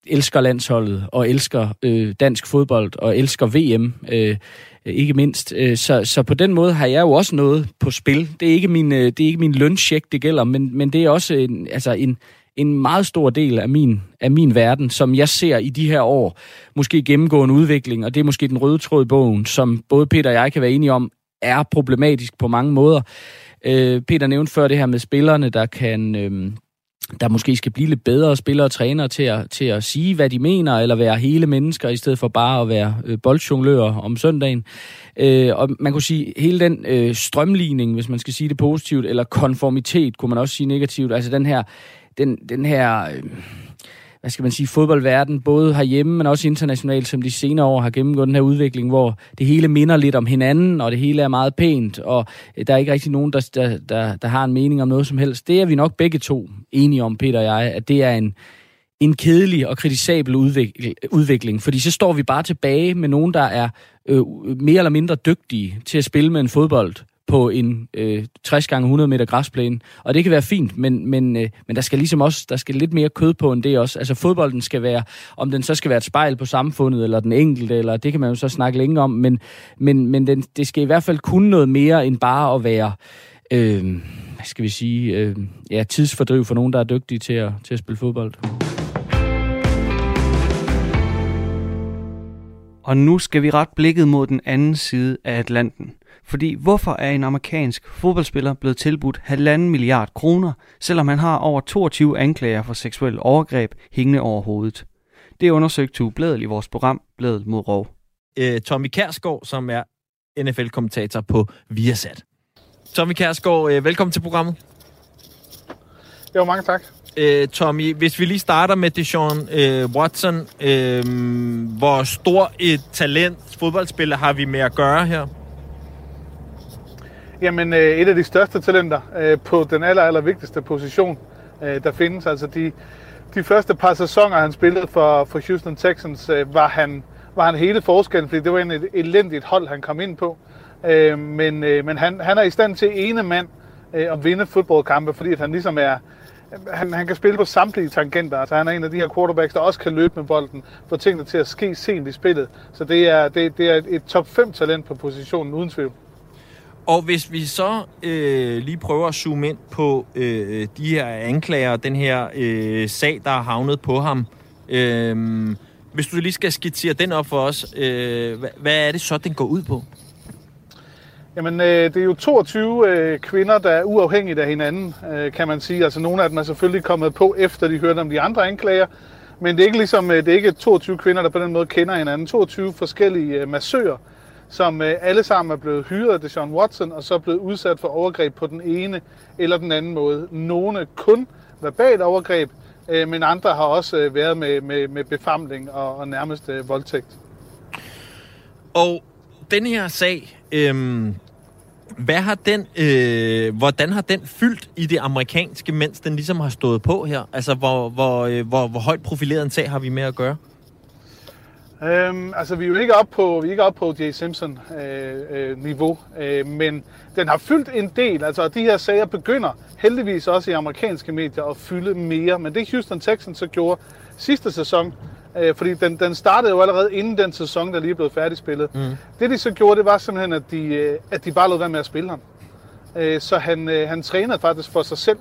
elsker landsholdet og elsker øh, dansk fodbold og elsker VM. Øh, ikke mindst. Øh, så, så på den måde har jeg jo også noget på spil. Det er ikke min, øh, det er ikke min løncheck, det gælder, men, men det er også en, altså en, en meget stor del af min, af min verden, som jeg ser i de her år måske gennemgå en udvikling, og det er måske den røde tråd i bogen, som både Peter og jeg kan være enige om, er problematisk på mange måder. Øh, Peter nævnte før det her med spillerne, der kan... Øh, der måske skal blive lidt bedre spillere og trænere til at, til at sige, hvad de mener, eller være hele mennesker, i stedet for bare at være øh, boldjonglører om søndagen. Øh, og man kunne sige, hele den øh, strømligning, hvis man skal sige det positivt, eller konformitet, kunne man også sige negativt, altså den her, den, den her øh, hvad skal man sige, fodboldverden, både herhjemme, men også internationalt, som de senere år har gennemgået den her udvikling, hvor det hele minder lidt om hinanden, og det hele er meget pænt, og øh, der er ikke rigtig nogen, der, der, der, der har en mening om noget som helst. Det er vi nok begge to enige om, Peter og jeg, at det er en, en kedelig og kritisabel udvikling, udvikling, fordi så står vi bare tilbage med nogen, der er øh, mere eller mindre dygtige til at spille med en fodbold, på en øh, 60 gange 100 meter græsplæne. Og det kan være fint, men, men, øh, men der skal ligesom også der skal lidt mere kød på end det også. Altså fodbolden skal være, om den så skal være et spejl på samfundet, eller den enkelte, eller det kan man jo så snakke længe om, men, men, men den, det skal i hvert fald kunne noget mere end bare at være, øh, hvad skal vi sige, øh, ja, tidsfordriv for nogen, der er dygtige til at, til at spille fodbold. Og nu skal vi ret blikket mod den anden side af Atlanten. Fordi hvorfor er en amerikansk fodboldspiller blevet tilbudt halvanden milliard kroner, selvom han har over 22 anklager for seksuel overgreb hængende over hovedet? Det undersøgte Tue Blædel i vores program Blædel mod Rov. Øh, Tommy Kærsgaard, som er NFL-kommentator på Viasat. Tommy Kærsgaard, øh, velkommen til programmet. Jo, mange tak. Øh, Tommy, hvis vi lige starter med Deshaun øh, Watson. Øh, hvor stor et talent fodboldspiller har vi med at gøre her? Jamen, øh, et af de største talenter øh, på den aller, aller vigtigste position, øh, der findes. Altså de, de første par sæsoner, han spillede for, for Houston Texans, øh, var, han, var han hele forskellen, fordi det var en et elendigt hold, han kom ind på. Øh, men øh, men han, han er i stand til ene mand øh, at vinde fodboldkampe, fordi at han ligesom er, han, han kan spille på samtlige tangenter. Altså, han er en af de her quarterbacks, der også kan løbe med bolden, få tingene til at ske sent i spillet. Så det er, det, det er et top 5 talent på positionen, uden tvivl. Og hvis vi så øh, lige prøver at zoome ind på øh, de her anklager, den her øh, sag, der er havnet på ham. Øh, hvis du lige skal skitsere den op for os, øh, hvad, hvad er det så, den går ud på? Jamen, øh, det er jo 22 øh, kvinder, der er uafhængigt af hinanden, øh, kan man sige. Altså, nogle af dem er selvfølgelig kommet på, efter de hørte om de andre anklager. Men det er ikke ligesom, øh, det er ikke 22 kvinder, der på den måde kender hinanden. 22 forskellige øh, massører, som øh, alle sammen er blevet hyret af Deshaun Watson, og så er blevet udsat for overgreb på den ene eller den anden måde. Nogle kun verbalt overgreb, øh, men andre har også øh, været med, med, med befamling og, og nærmest øh, voldtægt. Og den her sag, øh, hvad har den, øh, hvordan har den fyldt i det amerikanske, mens den ligesom har stået på her? Altså, hvor, hvor, øh, hvor, hvor højt profileret en sag har vi med at gøre? Øhm, altså, vi er jo ikke oppe på, vi er ikke oppe på J. Simpson-niveau, øh, øh, øh, men den har fyldt en del. Altså, de her sager begynder heldigvis også i amerikanske medier at fylde mere, men det Houston Texans så gjorde sidste sæson, øh, fordi den, den startede jo allerede inden den sæson, der lige er blevet færdigspillet. Mm. Det de så gjorde, det var simpelthen, at de, øh, at de bare lod være med at spille ham. Øh, så han, øh, han trænede faktisk for sig selv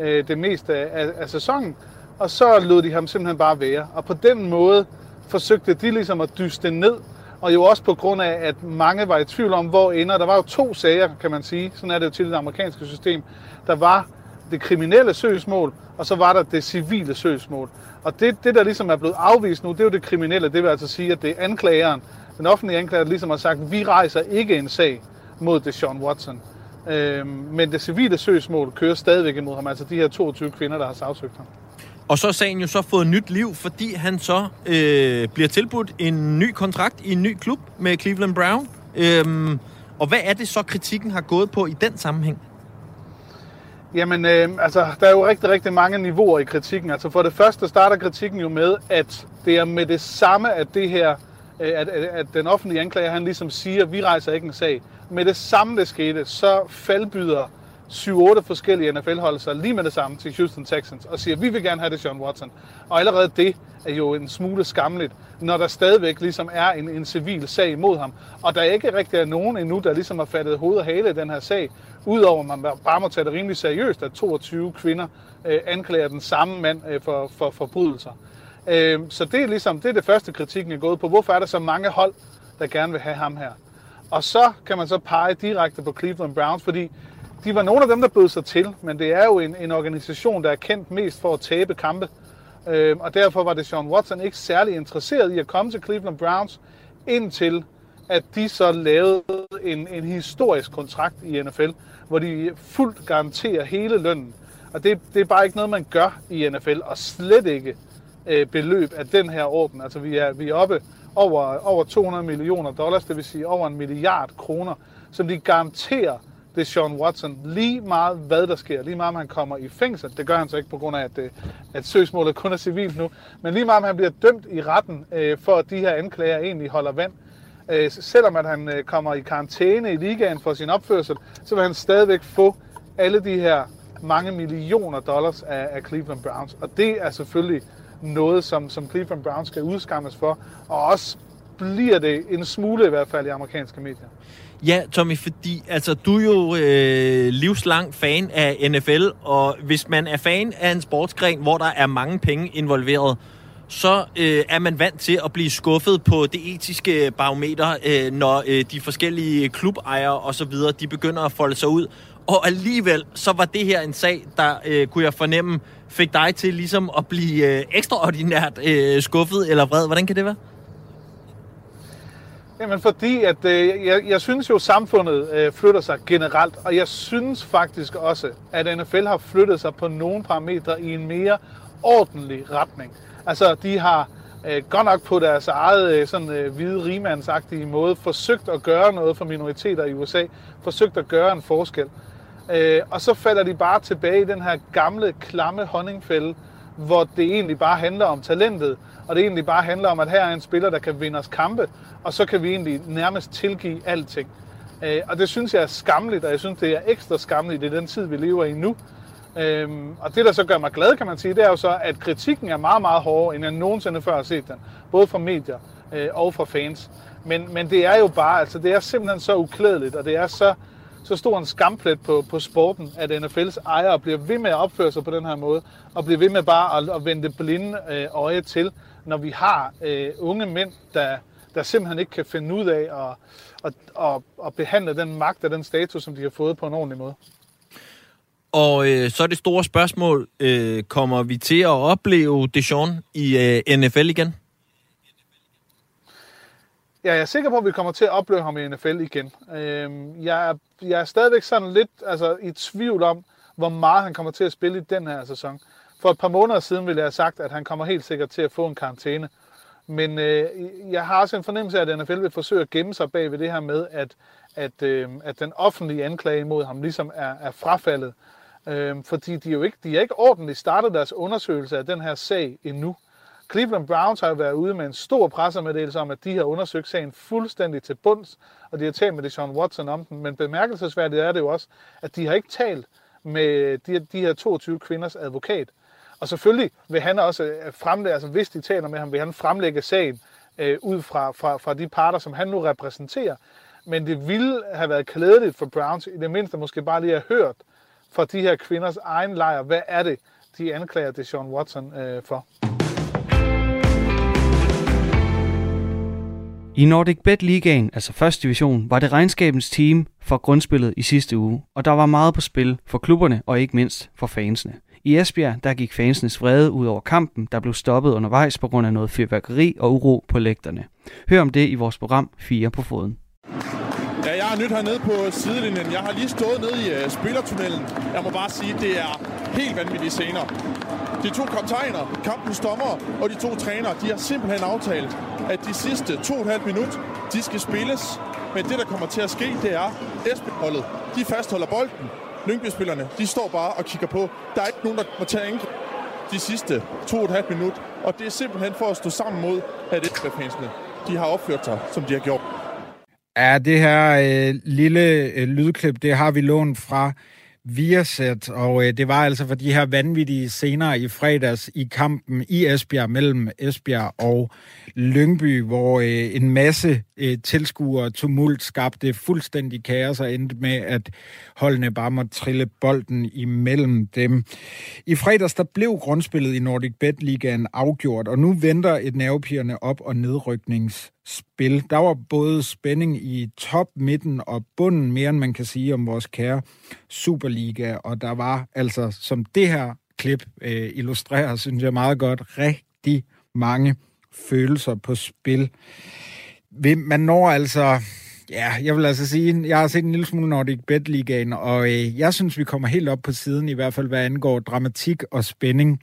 øh, det meste af, af sæsonen, og så lod de ham simpelthen bare være. Og på den måde forsøgte de ligesom at dyste ned, og jo også på grund af, at mange var i tvivl om, hvor ender. Der var jo to sager, kan man sige. Sådan er det jo til det amerikanske system. Der var det kriminelle søgsmål, og så var der det civile søgsmål. Og det, det, der ligesom er blevet afvist nu, det er jo det kriminelle. Det vil altså sige, at det er anklageren, den offentlige anklager, der ligesom har sagt, at vi rejser ikke en sag mod det Sean Watson. Øhm, men det civile søgsmål kører stadigvæk imod ham, altså de her 22 kvinder, der har sagsøgt ham. Og så er sagen jo så fået nyt liv, fordi han så øh, bliver tilbudt en ny kontrakt i en ny klub med Cleveland Brown. Øhm, og hvad er det så, kritikken har gået på i den sammenhæng? Jamen, øh, altså, der er jo rigtig, rigtig mange niveauer i kritikken. Altså, for det første starter kritikken jo med, at det er med det samme, at det her, øh, at, at, at den offentlige anklager, han ligesom siger, at vi rejser ikke en sag. Med det samme, det skete, så faldbyder 7-8 forskellige NFL-hold sig lige med det samme til Houston Texans og siger, vi vil gerne have det Sean Watson. Og allerede det er jo en smule skamligt, når der stadigvæk ligesom er en, en civil sag imod ham. Og der er ikke rigtig er nogen endnu, der ligesom har fattet hoved og hale i den her sag, udover at man bare må tage det rimelig seriøst, at 22 kvinder øh, anklager den samme mand øh, for, for forbrydelser. Øh, så det er ligesom det, er det første kritikken er gået på. Hvorfor er der så mange hold, der gerne vil have ham her? Og så kan man så pege direkte på Cleveland Browns, fordi de var nogle af dem, der bød sig til, men det er jo en, en organisation, der er kendt mest for at tabe kampe. Øh, og derfor var det Sean Watson ikke særlig interesseret i at komme til Cleveland Browns, indtil at de så lavede en, en historisk kontrakt i NFL, hvor de fuldt garanterer hele lønnen. Og det, det er bare ikke noget, man gør i NFL, og slet ikke øh, beløb af den her orden. Altså vi er, vi er oppe over, over 200 millioner dollars, det vil sige over en milliard kroner, som de garanterer det er Sean Watson lige meget, hvad der sker. Lige meget, om han kommer i fængsel. Det gør han så ikke på grund af, at, øh, at søgsmålet kun er civilt nu. Men lige meget, om han bliver dømt i retten, øh, for at de her anklager egentlig holder vand. Øh, selvom at han øh, kommer i karantæne i ligaen for sin opførsel, så vil han stadigvæk få alle de her mange millioner dollars af, af Cleveland Browns. Og det er selvfølgelig noget, som, som Cleveland Browns skal udskammes for. Og også bliver det en smule i hvert fald i amerikanske medier. Ja, Tommy, fordi altså, du er jo øh, livslang fan af NFL, og hvis man er fan af en sportsgren, hvor der er mange penge involveret, så øh, er man vant til at blive skuffet på det etiske barometer, øh, når øh, de forskellige klubejere og så videre, de begynder at folde sig ud. Og alligevel, så var det her en sag, der øh, kunne jeg fornemme, fik dig til ligesom at blive øh, ekstraordinært øh, skuffet eller vred. Hvordan kan det være? Jamen fordi, at øh, jeg, jeg synes jo, at samfundet øh, flytter sig generelt, og jeg synes faktisk også, at NFL har flyttet sig på nogle parametre i en mere ordentlig retning. Altså, de har øh, godt nok på deres eget øh, sådan, øh, hvide rimandsagtige måde forsøgt at gøre noget for minoriteter i USA, forsøgt at gøre en forskel. Øh, og så falder de bare tilbage i den her gamle, klamme honningfælde, hvor det egentlig bare handler om talentet, og det egentlig bare handler om, at her er en spiller, der kan vinde os kampe, og så kan vi egentlig nærmest tilgive alting. Øh, og det synes jeg er skamligt, og jeg synes, det er ekstra skamligt i den tid, vi lever i nu. Øhm, og det, der så gør mig glad, kan man sige, det er jo så, at kritikken er meget, meget hårdere, end jeg nogensinde før har set den. Både fra medier øh, og fra fans. Men, men det er jo bare, altså det er simpelthen så uklædeligt, og det er så, så stor en skamplet på, på sporten, at NFL's ejere bliver ved med at opføre sig på den her måde, og bliver ved med bare at, at vende blinde øh, øje til, når vi har øh, unge mænd, der, der simpelthen ikke kan finde ud af at, at, at, at behandle den magt og den status, som de har fået på en ordentlig måde. Og øh, så er det store spørgsmål, øh, kommer vi til at opleve Deshaun i øh, NFL igen? Ja, jeg er sikker på, at vi kommer til at opleve ham i NFL igen. Øh, jeg, er, jeg er stadigvæk sådan lidt altså, i tvivl om, hvor meget han kommer til at spille i den her sæson. For et par måneder siden ville jeg have sagt, at han kommer helt sikkert til at få en karantæne. Men øh, jeg har også en fornemmelse af, at NFL vil forsøge at gemme sig bag ved det her med, at, at, øh, at den offentlige anklage mod ham ligesom er, er frafaldet. Øh, fordi de, jo ikke, de har ikke ordentligt startet deres undersøgelse af den her sag endnu. Cleveland Browns har været ude med en stor pressemeddelelse om, at de har undersøgt sagen fuldstændig til bunds, og de har talt med Sean Watson om den. Men bemærkelsesværdigt er det jo også, at de har ikke talt med de, de her 22 kvinders advokat. Og selvfølgelig vil han også øh, fremlægge, altså hvis de taler med ham, vil han fremlægge sagen øh, ud fra, fra, fra de parter, som han nu repræsenterer. Men det ville have været klædeligt for Browns, i det mindste måske bare lige at hørt fra de her kvinders egen lejr, hvad er det, de anklager det Sean Watson øh, for. I Nordic Bet Ligaen, altså første division, var det regnskabens team for grundspillet i sidste uge, og der var meget på spil for klubberne og ikke mindst for fansene. I Esbjerg der gik fansenes vrede ud over kampen, der blev stoppet undervejs på grund af noget fyrværkeri og uro på lægterne. Hør om det i vores program 4 på foden. Ja, jeg er nyt hernede på sidelinjen. Jeg har lige stået nede i uh, spillertunnelen. Jeg må bare sige, det er helt vanvittige scener. De to kaptajner, kampens dommer og de to trænere, de har simpelthen aftalt, at de sidste to og et halvt minut, de skal spilles. Men det, der kommer til at ske, det er, Esbjerg-holdet, de fastholder bolden. Lyngby-spillerne, de står bare og kigger på. Der er ikke nogen, der må tage en de sidste to og et halvt minut. Og det er simpelthen for at stå sammen mod, at Esbjerg-fansene, de har opført sig, som de har gjort. Ja, det her øh, lille øh, lydklip, det har vi lånt fra Viasat, og øh, det var altså for de her vanvittige scener i fredags i kampen i Esbjerg mellem Esbjerg og Lyngby, hvor øh, en masse øh, tilskuere tumult skabte fuldstændig kaos og endte med, at holdene bare måtte trille bolden imellem dem. I fredags der blev grundspillet i Nordic Bet Ligaen afgjort, og nu venter et nervepirrende op- og nedryknings spil. Der var både spænding i top, midten og bunden, mere end man kan sige om vores kære Superliga, liga, og der var altså, som det her klip øh, illustrerer, synes jeg meget godt, rigtig mange følelser på spil. Man når altså Ja, jeg vil altså sige, jeg har set en lille smule Nordic Bet Ligaen, og øh, jeg synes, vi kommer helt op på siden, i hvert fald hvad angår dramatik og spænding,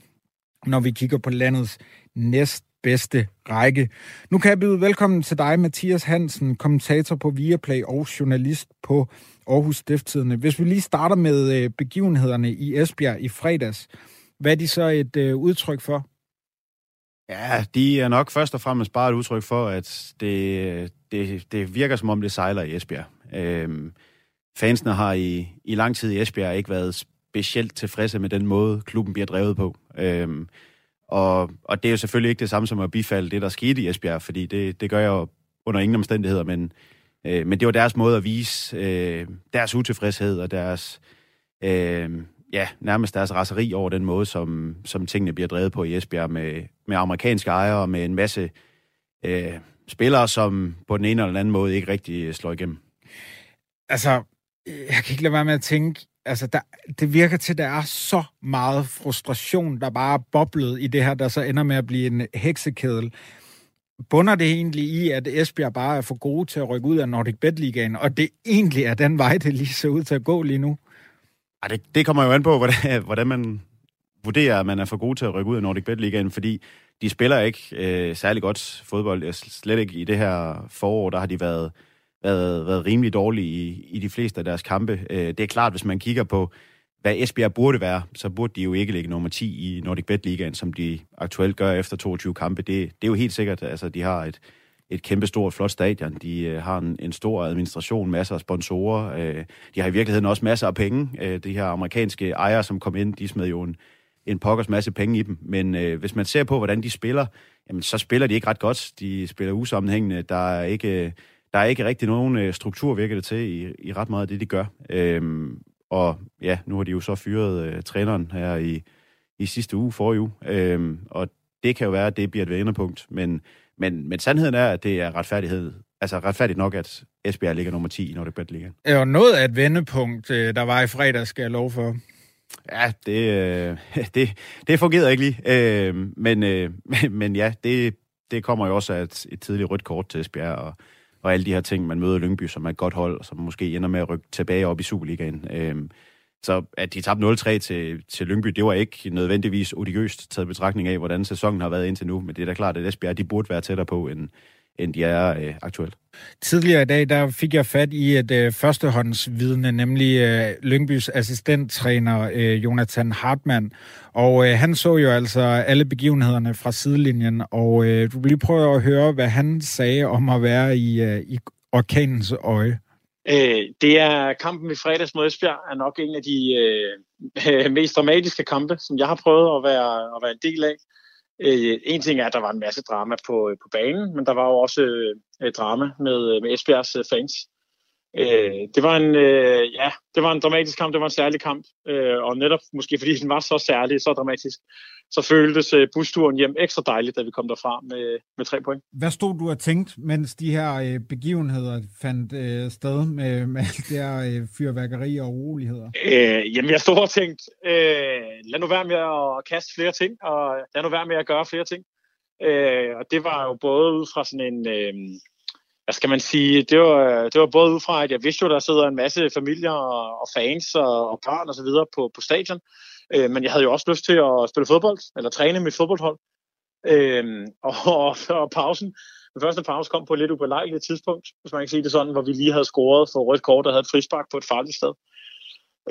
når vi kigger på landets næst bedste række. Nu kan jeg byde velkommen til dig, Mathias Hansen, kommentator på Viaplay og journalist på Aarhus Stifttidene. Hvis vi lige starter med øh, begivenhederne i Esbjerg i fredags, hvad er de så et øh, udtryk for? Ja, de er nok først og fremmest bare et udtryk for, at det, det, det virker som om, det sejler i Esbjerg. Øhm, fansene har i, i lang tid i Esbjerg ikke været specielt tilfredse med den måde, klubben bliver drevet på. Øhm, og, og det er jo selvfølgelig ikke det samme som at bifalde det, der skete i Esbjerg, fordi det, det gør jeg jo under ingen omstændigheder, men, øh, men det var deres måde at vise øh, deres utilfredshed og deres, øh, ja, nærmest deres raseri over den måde, som, som tingene bliver drevet på i Esbjerg med, med amerikanske ejere og med en masse øh, spillere, som på den ene eller den anden måde ikke rigtig slår igennem. Altså, jeg kan ikke lade være med at tænke, altså, der, det virker til, at der er så meget frustration, der bare er boblet i det her, der så ender med at blive en heksekedel. Bunder det egentlig i, at Esbjerg bare er for gode til at rykke ud af Nordic Bet Ligaen, og det egentlig er den vej, det lige ser ud til at gå lige nu? Ej, det, det kommer jo an på, hvordan, hvordan man vurderer, at man er for god til at rykke ud af Nordic Bet Ligaen, fordi de spiller ikke øh, særlig godt fodbold. Slet ikke i det her forår, der har de været været, været rimelig dårlige i, i de fleste af deres kampe. Øh, det er klart, hvis man kigger på, hvad Esbjerg burde være, så burde de jo ikke ligge nummer 10 i Nordic Bet Ligaen, som de aktuelt gør efter 22 kampe. Det, det er jo helt sikkert, altså de har et, et kæmpestort, flot stadion. De øh, har en, en stor administration, masser af sponsorer. Øh, de har i virkeligheden også masser af penge. Øh, de her amerikanske ejere, som kom ind, de smed jo en, en pokkers masse penge i dem. Men øh, hvis man ser på, hvordan de spiller, jamen, så spiller de ikke ret godt. De spiller usammenhængende. Der er ikke øh, der er ikke rigtig nogen øh, struktur, virker det til, i, i ret meget af det, de gør. Øh, og ja, nu har de jo så fyret øh, træneren her i, i sidste uge, forrige uge. Øhm, og det kan jo være, at det bliver et vendepunkt. Men, men, men sandheden er, at det er retfærdighed. Altså retfærdigt nok, at Esbjerg ligger nummer 10 i Nordic Bet Liga. Ja, og noget af et vendepunkt, øh, der var i fredag, skal jeg love for. Ja, det, øh, det, det fungerede ikke lige. Øh, men, øh, men, men ja, det, det kommer jo også af et, et tidligt rødt kort til Esbjerg, og og alle de her ting, man møder Lyngby, som er et godt hold, som måske ender med at rykke tilbage op i Superligaen. Øhm, så at de tabte 0-3 til, til Lyngby, det var ikke nødvendigvis odiøst taget betragtning af, hvordan sæsonen har været indtil nu, men det er da klart, at Esbjerg de burde være tættere på, end, end de er øh, aktuelt. Tidligere i dag, der fik jeg fat i et øh, førstehåndsvidne, nemlig øh, Lyngbys assistenttræner øh, Jonathan Hartmann. Og øh, han så jo altså alle begivenhederne fra sidelinjen, og øh, du vil lige prøve at høre, hvad han sagde om at være i, øh, i orkanens øje. Øh, det er kampen i fredags mod Esbjerg, er nok en af de øh, mest dramatiske kampe, som jeg har prøvet at være, at være en del af. Øh, en ting er, at der var en masse drama på, øh, på banen, men der var jo også øh, øh drama med, øh, med Esbjergs øh, fans. Øh, det var en øh, ja, det var en dramatisk kamp, det var en særlig kamp, øh, og netop måske fordi den var så særlig, så dramatisk, så føltes øh, busturen hjem ekstra dejligt, da vi kom derfra med, med tre point. Hvad stod du og tænkt, mens de her øh, begivenheder fandt øh, sted med, med alt det her øh, fyrværkeri og uroligheder? Øh, jamen, jeg stod og tænkt, øh, lad nu være med at kaste flere ting, og lad nu være med at gøre flere ting. Øh, og det var jo både ud fra sådan en... Øh, hvad skal man sige, det var, det var både ud fra, at jeg vidste jo, der sidder en masse familier og, og fans og, og børn og så videre på, på stadion. Øh, men jeg havde jo også lyst til at spille fodbold, eller træne mit fodboldhold. Øh, og, og, og pausen, den første pause kom på et lidt ubelejligt tidspunkt, hvis man kan sige det sådan, hvor vi lige havde scoret for rødt kort og havde et frispark på et farligt sted.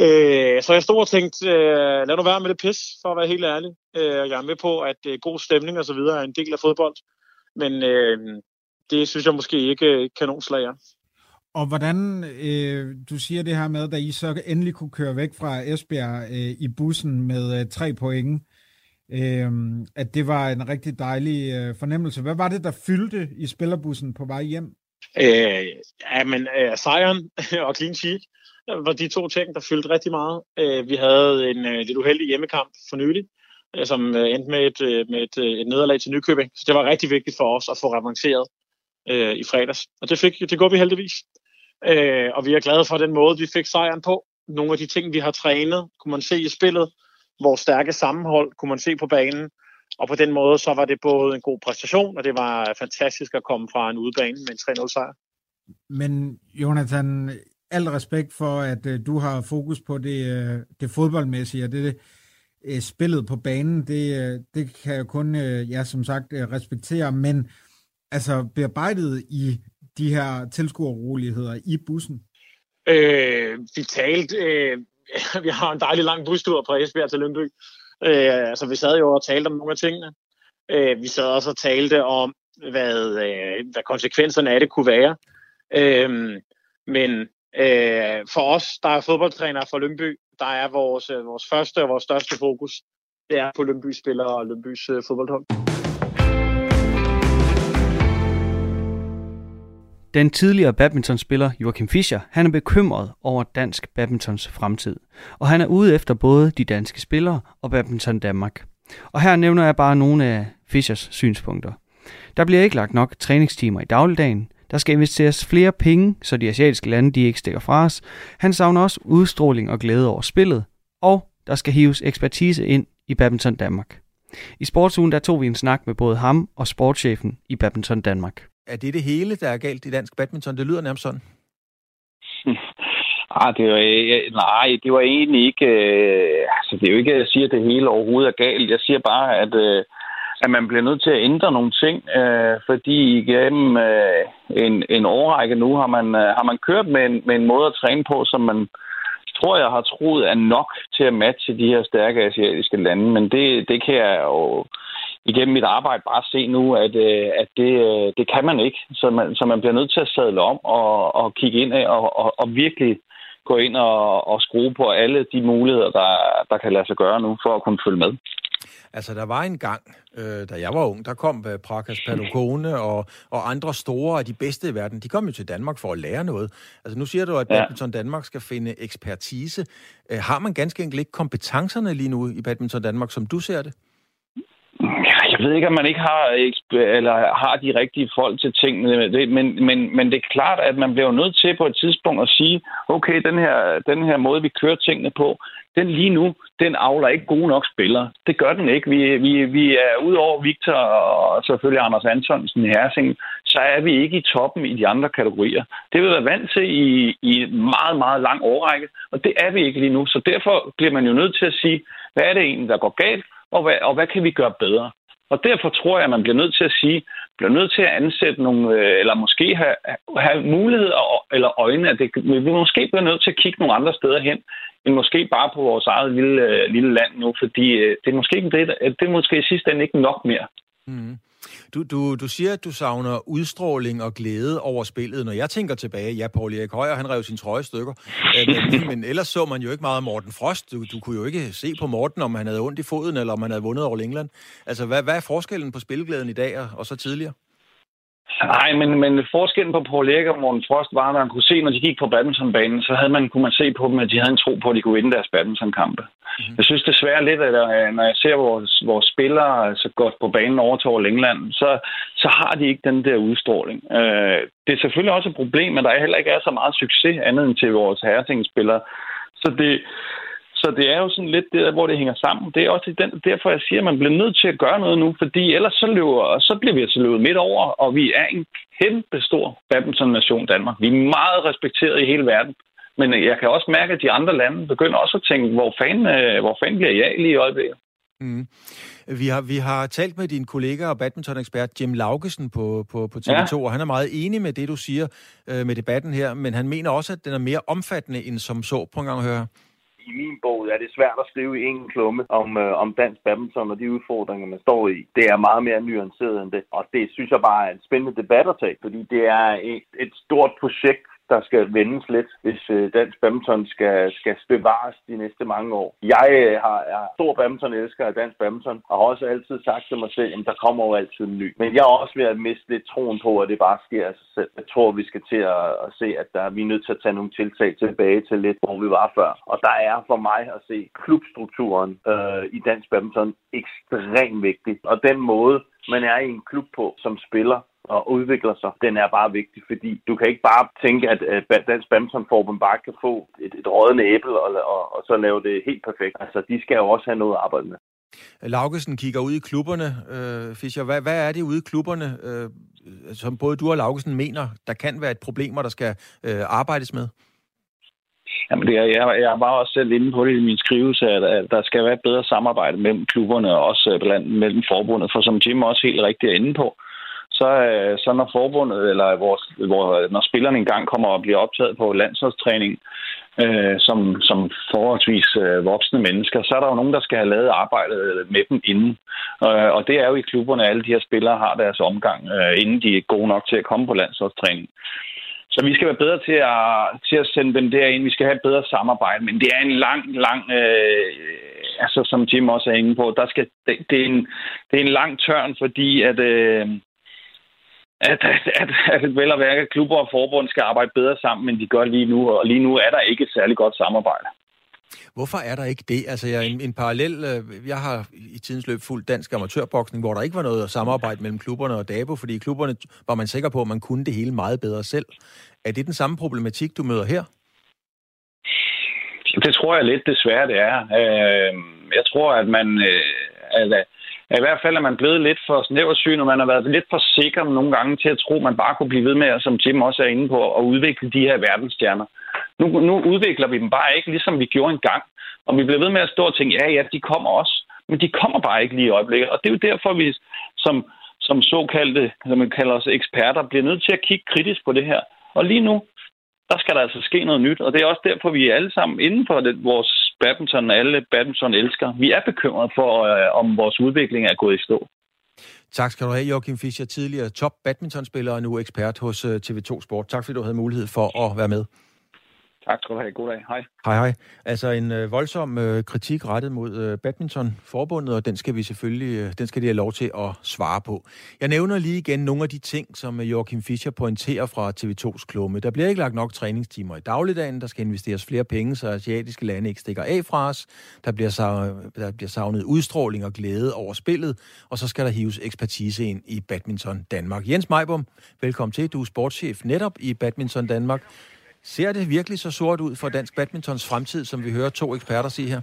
Øh, så jeg stod og tænkte, øh, lad nu være med det pis, for at være helt ærlig. Øh, jeg er med på, at øh, god stemning og så videre er en del af fodbold. Men øh, det synes jeg måske ikke øh, kanonslag er. Og hvordan, øh, du siger det her med, da I så endelig kunne køre væk fra Esbjerg øh, i bussen med øh, tre point, øh, at det var en rigtig dejlig øh, fornemmelse. Hvad var det, der fyldte i spillerbussen på vej hjem? Øh, ja, men øh, sejren og clean sheet var de to ting, der fyldte rigtig meget. Øh, vi havde en øh, lidt uheldig hjemmekamp for nylig, øh, som øh, endte med et, øh, med et, øh, et nederlag til Nykøbing. Så det var rigtig vigtigt for os at få revanceret øh, i fredags. Og det, fik, det går vi heldigvis. Øh, og vi er glade for den måde, vi fik sejren på. Nogle af de ting, vi har trænet, kunne man se i spillet. Vores stærke sammenhold kunne man se på banen. Og på den måde, så var det både en god præstation, og det var fantastisk at komme fra en udebane med en 3-0 sejr. Men Jonathan, al respekt for, at øh, du har fokus på det, øh, det fodboldmæssige, og det uh, spillet på banen, det, det kan jeg kun, jeg ja, som sagt, respektere, men altså bearbejdet i de her tilskuerroligheder i bussen? Øh, vi talte, øh, vi har en dejlig lang bustur fra Esbjerg til Lyngby, øh, altså vi sad jo og talte om nogle af tingene. Øh, vi sad også og talte om, hvad, øh, hvad konsekvenserne af det kunne være. Øh, men øh, for os, der er fodboldtrænere for Lyngby, der er vores, øh, vores første og vores største fokus, det er på Lyngby spillere og Lyngbys øh, fodboldhold. Den tidligere badmintonspiller Joachim Fischer, han er bekymret over dansk badmintons fremtid. Og han er ude efter både de danske spillere og Badminton Danmark. Og her nævner jeg bare nogle af Fischers synspunkter. Der bliver ikke lagt nok træningstimer i dagligdagen. Der skal investeres flere penge, så de asiatiske lande de ikke stikker fra os. Han savner også udstråling og glæde over spillet. Og der skal hives ekspertise ind i Badminton Danmark. I sportsugen der tog vi en snak med både ham og sportschefen i Badminton Danmark. Er det det hele, der er galt i dansk badminton? Det lyder nærmest sådan. Ah, det var, øh, nej, det var egentlig ikke... Øh, altså, det er jo ikke, at jeg siger, at det hele overhovedet er galt. Jeg siger bare, at, øh, at man bliver nødt til at ændre nogle ting, øh, fordi igennem øh, en, en årrække nu har man, øh, har man kørt med en, med en måde at træne på, som man tror, jeg har troet er nok til at matche de her stærke asiatiske lande. Men det, det kan jeg jo igennem mit arbejde bare se nu, at, øh, at det, øh, det kan man ikke. Så man, så man bliver nødt til at sadle om og, og kigge ind og, og, og virkelig gå ind og, og skrue på alle de muligheder, der, der kan lade sig gøre nu, for at kunne følge med. Altså, der var en gang, øh, da jeg var ung, der kom øh, Prakas Padukone og, og andre store af de bedste i verden. De kom jo til Danmark for at lære noget. Altså, nu siger du, at. Badminton Danmark skal finde ekspertise. Øh, har man ganske enkelt ikke kompetencerne lige nu i Badminton Danmark, som du ser det? Jeg ved ikke, om man ikke har, eller har de rigtige folk til tingene, men, men, men det er klart, at man bliver nødt til på et tidspunkt at sige, okay, den her, den her måde, vi kører tingene på, den lige nu, den avler ikke gode nok spillere. Det gør den ikke. Vi, vi, vi er udover Victor og selvfølgelig Anders Antonsen i Hersing, så er vi ikke i toppen i de andre kategorier. Det vil være vant til i, i en meget, meget lang årrække, og det er vi ikke lige nu. Så derfor bliver man jo nødt til at sige, hvad er det egentlig, der går galt, og hvad, og hvad kan vi gøre bedre? Og derfor tror jeg, at man bliver nødt til at sige, bliver nødt til at ansætte nogle, øh, eller måske have, have mulighed eller øjne, at det, vi måske bliver nødt til at kigge nogle andre steder hen, end måske bare på vores eget lille, øh, lille land nu, fordi øh, det er måske ikke det, det er måske i sidste ende ikke nok mere. Mm. Du, du, du siger, at du savner udstråling og glæde over spillet. Når jeg tænker tilbage, ja, Paul Erik Højer, han rev sin trøje stykker. men, men ellers så man jo ikke meget Morten Frost. Du, du kunne jo ikke se på Morten, om han havde ondt i foden, eller om han havde vundet over England. Altså, hvad, hvad er forskellen på spilglæden i dag og, og så tidligere? Nej, men, men forskellen på Paul Erik og Morten Frost var, at man kunne se, når de gik på badmintonbanen, så havde man, kunne man se på dem, at de havde en tro på, at de kunne vinde deres badmintonkampe. Mm-hmm. Jeg synes desværre lidt, at øh, når jeg ser vores, vores spillere så godt på banen over til England, så, så har de ikke den der udstråling. Øh, det er selvfølgelig også et problem, at der heller ikke er så meget succes andet end til vores herretingspillere. Så det, så det er jo sådan lidt det, hvor det hænger sammen. Det er også den, derfor, jeg siger, at man bliver nødt til at gøre noget nu, fordi ellers så, løber, så bliver vi altså løbet midt over, og vi er en kæmpe stor badminton-nation Danmark. Vi er meget respekteret i hele verden. Men jeg kan også mærke, at de andre lande begynder også at tænke, hvor fanden, øh, hvor fanden bliver jeg lige i øjeblikket? Mm. Vi har, vi har talt med din kollega og badminton-ekspert Jim Laugesen på, på, på TV2, ja. og han er meget enig med det, du siger øh, med debatten her, men han mener også, at den er mere omfattende end som så. på en gang at høre i min bog er det svært at skrive i en klumme om, øh, om dansk badminton og de udfordringer, man står i. Det er meget mere nuanceret end det, og det synes jeg bare er en spændende debat at tage, fordi det er et, et stort projekt, der skal vendes lidt, hvis øh, dansk badminton skal, skal bevares de næste mange år. Jeg øh, har, er stor badminton-elsker af dansk badminton, og har også altid sagt til mig selv, at der kommer jo altid en ny. Men jeg er også ved at miste lidt troen på, at det bare sker af sig selv. Jeg tror, vi skal til at, at se, at der, vi er nødt til at tage nogle tiltag tilbage til lidt, hvor vi var før. Og der er for mig at se klubstrukturen øh, i dansk badminton ekstremt vigtig. Og den måde, man er i en klub på som spiller, og udvikler sig, den er bare vigtig, fordi du kan ikke bare tænke, at Dansk Badmintonforbund bare kan få et, et rådende æble og, og, og så lave det helt perfekt. Altså, de skal jo også have noget at arbejde med. Laugesen kigger ud i klubberne. Øh, Fischer, hvad, hvad er det ude i klubberne, øh, som både du og Laugesen mener, der kan være et problem, der skal øh, arbejdes med? Jamen, det er, jeg, jeg var også selv inde på det i min skrivelse, at, at der skal være et bedre samarbejde mellem klubberne og også blandt, mellem forbundet, for som Jim også helt rigtigt er inde på, så, øh, så når forbundet, eller vores, hvor, når spillerne engang kommer og bliver optaget på landsholdstræning, øh, som, som forholdsvis øh, voksne mennesker, så er der jo nogen, der skal have lavet arbejdet øh, med dem inden. Øh, og det er jo i klubberne, alle de her spillere har deres omgang, øh, inden de er gode nok til at komme på landsholdstræning. Så vi skal være bedre til at, til at sende dem derind. Vi skal have et bedre samarbejde, men det er en lang, lang, øh, altså som Jim også er inde på, der skal, det, det, er en, det er en lang tørn, fordi at, øh, at, at, at vel og værke klubber og forbund skal arbejde bedre sammen, end de gør lige nu, og lige nu er der ikke et særligt godt samarbejde. Hvorfor er der ikke det? Altså, jeg, en, en parallel, øh, jeg har i tidens løb fuldt dansk amatørboksning, hvor der ikke var noget samarbejde mellem klubberne og DABO, fordi i klubberne var man sikker på, at man kunne det hele meget bedre selv. Er det den samme problematik, du møder her? Det tror jeg lidt desværre, det er. Øh, jeg tror, at man... Øh, at i hvert fald er man blevet lidt for snæversyn, og man har været lidt for sikker nogle gange til at tro, at man bare kunne blive ved med, som Tim også er inde på, at udvikle de her verdensstjerner. Nu, nu udvikler vi dem bare ikke, ligesom vi gjorde engang. Og vi bliver ved med at stå og tænke, ja, ja, de kommer også. Men de kommer bare ikke lige i øjeblikket. Og det er jo derfor, vi som, som såkaldte, som man kalder os eksperter, bliver nødt til at kigge kritisk på det her. Og lige nu, der skal der altså ske noget nyt. Og det er også derfor, vi er alle sammen inden for det, vores badminton, alle badminton elsker. Vi er bekymrede for, øh, om vores udvikling er gået i stå. Tak skal du have, Joachim Fischer, tidligere top badmintonspiller og nu ekspert hos øh, TV2 Sport. Tak fordi du havde mulighed for at være med. Tak skal du have. God dag. Hej. Hej, hej. Altså en øh, voldsom øh, kritik rettet mod øh, badmintonforbundet, og den skal vi selvfølgelig, øh, den skal de have lov til at svare på. Jeg nævner lige igen nogle af de ting, som øh, Joachim Fischer pointerer fra TV2's klumme. Der bliver ikke lagt nok træningstimer i dagligdagen, der skal investeres flere penge, så asiatiske lande ikke stikker af fra os. Der bliver, savnet, der bliver savnet udstråling og glæde over spillet, og så skal der hives ekspertise ind i badminton Danmark. Jens Meibom, velkommen til. Du er sportschef netop i badminton Danmark. Ser det virkelig så sort ud for dansk badmintons fremtid, som vi hører to eksperter sige her?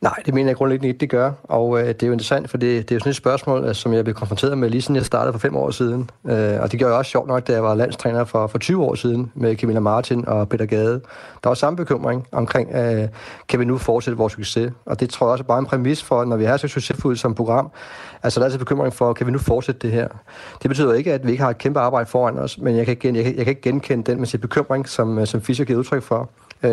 Nej, det mener jeg grundlæggende ikke, det gør. Og øh, det er jo interessant, for det, det er jo sådan et spørgsmål, øh, som jeg blev konfronteret med lige siden jeg startede for fem år siden. Øh, og det gjorde jeg også sjovt nok, da jeg var landstræner for, for 20 år siden med Camilla Martin og Peter Gade. Der var samme bekymring omkring, øh, kan vi nu fortsætte vores succes? Og det tror jeg også er bare en præmis for, når vi er så succesfulde som program. Altså der er altså bekymring for, kan vi nu fortsætte det her? Det betyder ikke, at vi ikke har et kæmpe arbejde foran os, men jeg kan, jeg kan, jeg kan ikke genkende den med sin bekymring, som, øh, som Fischer giver udtryk for. Øh,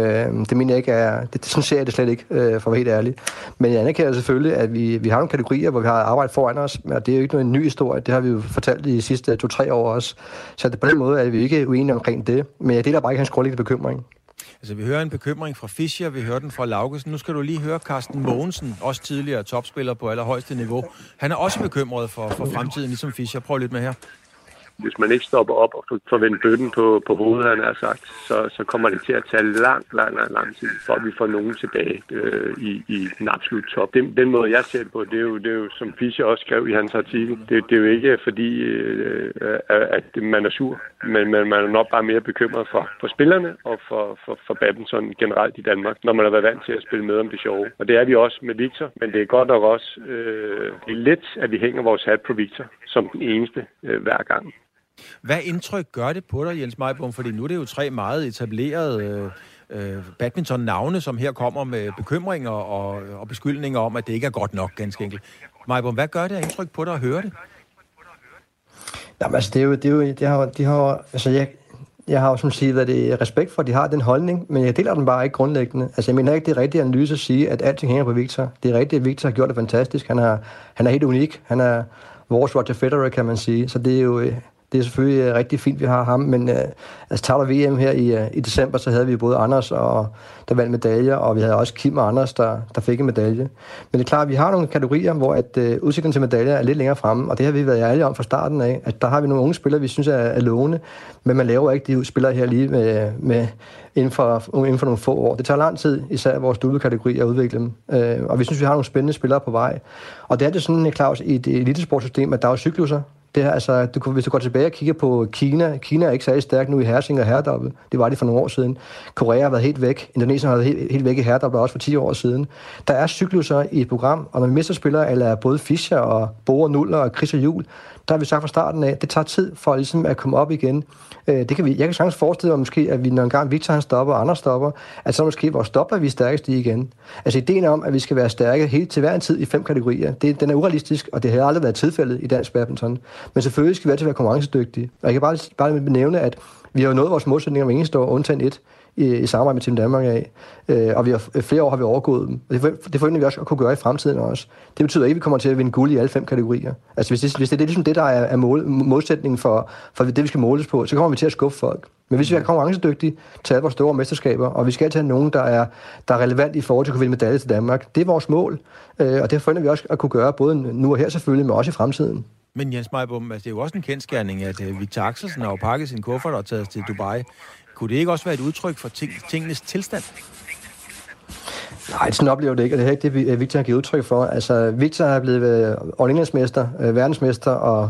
det mener jeg ikke er... Det, det, sådan ser jeg det slet ikke, øh, for at være helt ærlig. Men jeg anerkender selvfølgelig, at vi, vi har nogle kategorier, hvor vi har arbejdet foran os, og det er jo ikke noget en ny historie. Det har vi jo fortalt de sidste to-tre år også. Så det, på den måde er vi ikke uenige omkring det. Men jeg deler bare ikke hans grundlæggende bekymring. Altså, vi hører en bekymring fra Fischer, vi hører den fra Laugesen. Nu skal du lige høre Carsten Mogensen, også tidligere topspiller på allerhøjeste niveau. Han er også bekymret for, for fremtiden, ligesom Fischer. Prøv lidt med her hvis man ikke stopper op og får vendt bøtten på, på hovedet, han har sagt, så, så kommer det til at tage lang, lang, lang, lang tid, for at vi får nogen tilbage øh, i, i den absolut top. Den, den måde, jeg ser det på, det er, jo, det er jo, som Fischer også skrev i hans artikel, det, det er jo ikke fordi, øh, øh at man er sur, men, men man er nok bare mere bekymret for, for spillerne og for, for, for badminton generelt i Danmark, når man har været vant til at spille med om det sjove. Og det er vi også med Victor, men det er godt nok også øh, det er lidt, at vi hænger vores hat på Victor som den eneste øh, hver gang. Hvad indtryk gør det på dig, Jens Meibom? Fordi nu er det jo tre meget etablerede øh, øh, badminton-navne, som her kommer med bekymringer og, og beskyldninger om, at det ikke er godt nok, ganske enkelt. Meibom, hvad gør det af indtryk på dig at høre det? Jamen, altså, det er jo, det er jo, det har, de har, altså, jeg, jeg har jo som sige, at det er respekt for, at de har den holdning, men jeg deler den bare ikke grundlæggende. Altså, jeg mener ikke, det er rigtigt analyse at sige, at alting hænger på Victor. Det er rigtigt, at Victor har gjort det fantastisk. Han er, han er helt unik. Han er vores Roger Federer, kan man sige. Så det er jo, øh, det er selvfølgelig øh, rigtig fint, vi har ham, men øh, altså tager der VM her i, øh, i december, så havde vi både Anders, og, der vandt medaljer, og vi havde også Kim og Anders, der, der fik en medalje. Men det er klart, at vi har nogle kategorier, hvor at, øh, udsigten til medaljer er lidt længere fremme, og det har vi været ærlige om fra starten af, at der har vi nogle unge spillere, vi synes er, er lovende, men man laver ikke de spillere her lige med, med inden, for, inden for nogle få år. Det tager lang tid, især vores kategori at udvikle dem. Øh, og vi synes, vi har nogle spændende spillere på vej. Og det er det sådan, Claus, i det elitesportsystem, at der er cykluser, det her, altså, du, hvis du går tilbage og kigger på Kina, Kina er ikke særlig stærk nu i hersing og herredobbel. Det var det for nogle år siden. Korea har været helt væk. Indonesien har været helt, helt væk i herredobbel også for 10 år siden. Der er cykluser i et program, og når vi mister spillere, eller både Fischer og Bo og Nuller og Chris og Jul, der har vi sagt fra starten af, at det tager tid for ligesom at komme op igen. Øh, det kan vi, jeg kan sagtens forestille mig måske, at vi når en gang Victor han stopper, og andre stopper, at så måske vores stopper vi stærkest i igen. Altså ideen om, at vi skal være stærke helt til hver en tid i fem kategorier, det, den er urealistisk, og det har aldrig været tilfældet i dansk badminton. Men selvfølgelig skal vi altid være konkurrencedygtige. Og jeg kan bare, bare nævne, at vi har jo nået vores målsætninger om eneste år, undtagen et i, i samarbejde med Team Danmark af. Øh, og vi har, øh, flere år har vi overgået dem. Og det, det forventer vi også at kunne gøre i fremtiden også. Det betyder ikke, at vi kommer til at vinde guld i alle fem kategorier. Altså hvis det, hvis det er ligesom det, der er, er mål, målsætningen for, for det, vi skal måles på, så kommer vi til at skuffe folk. Men hvis vi er konkurrencedygtige til alle vores store mesterskaber, og vi skal have nogen, der er, der er relevant i forhold til at kunne vinde medalje til Danmark, det er vores mål. Øh, og det forventer vi også at kunne gøre, både nu og her selvfølgelig, men også i fremtiden. Men Jens Meibum, altså, det er jo også en kendskærning, at øh, uh, Victor Axelsen har jo pakket sin kuffert og taget til Dubai. Kunne det ikke også være et udtryk for ting, tingenes tilstand? Nej, sådan oplever det ikke, og det er ikke det, Victor har givet udtryk for. Altså, Victor er blevet øh, All øh, verdensmester og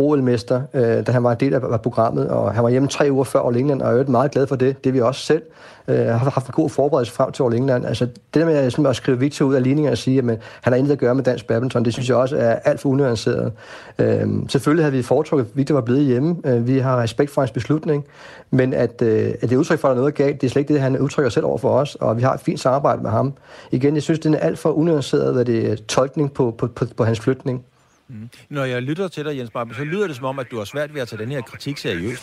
OL-mester, øh, da han var en del af programmet, og han var hjemme tre uger før All England, og jeg er meget glad for det. Det er vi også selv. Øh, har haft en god forberedelse frem til All England. Altså, det der med at, at skrive Victor ud af ligningen og sige, at han har intet at gøre med dansk badminton, det synes jeg også er alt for unuanceret. Øh, selvfølgelig havde vi foretrukket, at Victor var blevet hjemme. Øh, vi har respekt for hans beslutning, men at, øh, at det er udtryk for, at der er noget galt, det er slet ikke det, han udtrykker selv over for os, og vi har et fint samarbejde med ham. Igen, jeg synes, det er alt for unuanceret, hvad det er tolkning på, på, på, på hans flytning. Mm. Når jeg lytter til dig, Jens Barbe, så lyder det som om, at du har svært ved at tage den her kritik seriøst.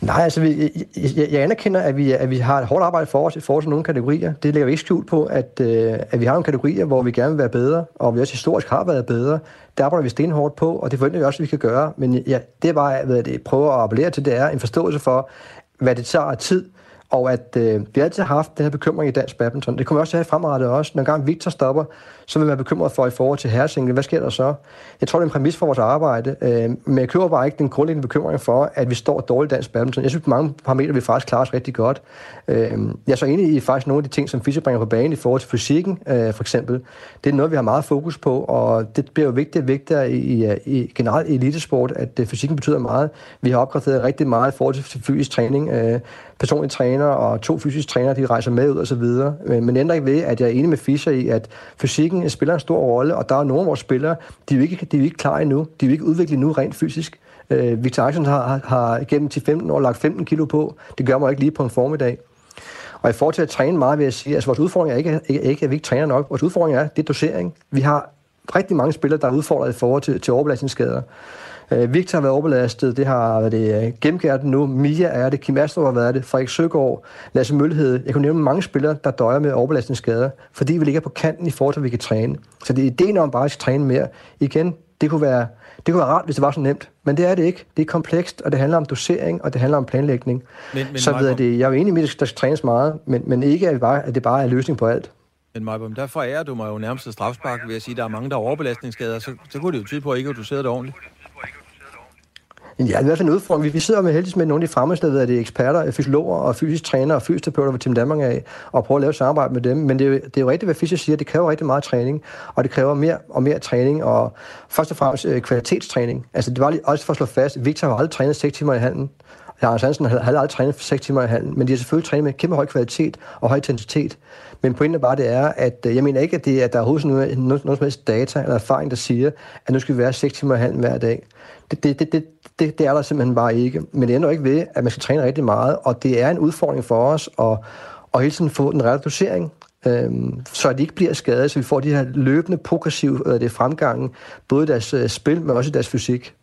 Nej, altså vi, jeg, jeg anerkender, at vi, at vi har et hårdt arbejde for os i forhold til nogle kategorier. Det lægger vi ikke skjult på, at, øh, at vi har nogle kategorier, hvor vi gerne vil være bedre, og vi også historisk har været bedre. Der arbejder vi stenhårdt på, og det forventer vi også, at vi kan gøre. Men ja, det er bare, hvad det prøver at appellere til, det er en forståelse for, hvad det tager af tid, og at øh, vi altid har haft den her bekymring i dansk badminton. Det kommer vi også til at have fremadrettet også. Når gang Victor stopper, så vil være bekymret for i forhold til herresingle. Hvad sker der så? Jeg tror, det er en præmis for vores arbejde, øh, men jeg køber bare ikke den grundlæggende bekymring for, at vi står dårligt dansk badminton. Jeg synes, på mange parametre vi faktisk klarer os rigtig godt. Øh, jeg er så enig i faktisk nogle af de ting, som Fischer bringer på banen i forhold til fysikken, øh, for eksempel. Det er noget, vi har meget fokus på, og det bliver jo vigtigt og vigtigere i, i, i generelt i elitesport, at øh, fysikken betyder meget. Vi har opgraderet rigtig meget i forhold til fysisk træning. Øh, personlige træner og to fysiske trænere, de rejser med ud og så videre. Øh, men, men ændrer ikke ved, at jeg er enig med Fischer i, at fysikken spiller en stor rolle, og der er nogle af vores spillere, de er jo ikke, de er jo ikke klar endnu. De er jo ikke udviklet nu rent fysisk. Øh, Victor Axelsen har, har gennem til 15 år lagt 15 kilo på. Det gør man ikke lige på en formiddag. Og i forhold til at træne meget, vil jeg sige, at altså vores udfordring er ikke, ikke, ikke, at vi ikke træner nok. Vores udfordring er, det er dosering. Vi har rigtig mange spillere, der er udfordret i forhold til, til overbelastningsskader. Øh, Victor har været overbelastet, det har været det øh, Gemgert nu, Mia er det, Kim Astrup har været det, Frederik Søgaard, Lasse Mølhed. Jeg kunne nævne mange spillere, der døjer med overbelastningsskader, fordi vi ligger på kanten i forhold til, at vi kan træne. Så det er ideen om bare at træne mere. Igen, det kunne være det kunne være rart, hvis det var så nemt, men det er det ikke. Det er komplekst, og det handler om dosering, og det handler om planlægning. Men, men så ved det, jeg er jo enig med, at der skal trænes meget, men, men ikke, at, bare, at det bare er løsning på alt. Men Majbom, der forærer du mig jo nærmest strafspark ved at sige, at der er mange, der er overbelastningsskader, så, så kunne det jo tyde på, at ikke at du sidder det ordentligt. Ja, i hvert fald en udfordring. Vi, vi sidder med heldigvis med nogle af de fremmeste, det eksperter, fysiologer og fysisk træner og fysioterapeuter ved Team Danmark af, og prøver at lave samarbejde med dem. Men det er, det er jo rigtigt, hvad Fischer siger, det kræver rigtig meget træning, og det kræver mere og mere træning, og først og fremmest øh, kvalitetstræning. Altså det var lige også for at slå fast, Victor har aldrig trænet 6 timer i handen. Lars Hansen havde aldrig trænet 6 timer i handen, men de har selvfølgelig trænet med kæmpe høj kvalitet og høj intensitet. Men pointen bare det er, at øh, jeg mener ikke, at, det, at der er overhovedet noget, noget, noget som helst data eller erfaring, der siger, at nu skal vi være 6 timer i handen hver dag. Det, det, det, det, det, det er der simpelthen bare ikke. Men det ender ikke ved, at man skal træne rigtig meget, og det er en udfordring for os at, at hele tiden få den rette dosering, øhm, så de ikke bliver skadet, så vi får de her løbende progressive øh, det fremgangen, både i deres øh, spil, men også i deres fysik.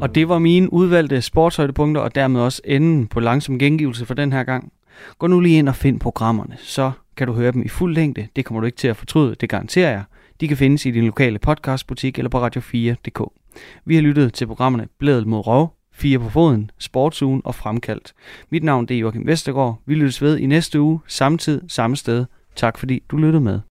Og det var mine udvalgte sportshøjdepunkter, og dermed også enden på langsom gengivelse for den her gang. Gå nu lige ind og find programmerne, så kan du høre dem i fuld længde. Det kommer du ikke til at fortryde, det garanterer jeg. De kan findes i din lokale podcastbutik eller på radio4.dk. Vi har lyttet til programmerne Blædel mod Rov, Fire på foden, Sportsugen og Fremkaldt. Mit navn det er Joachim Vestergaard. Vi lyttes ved i næste uge, samme tid, samme sted. Tak fordi du lyttede med.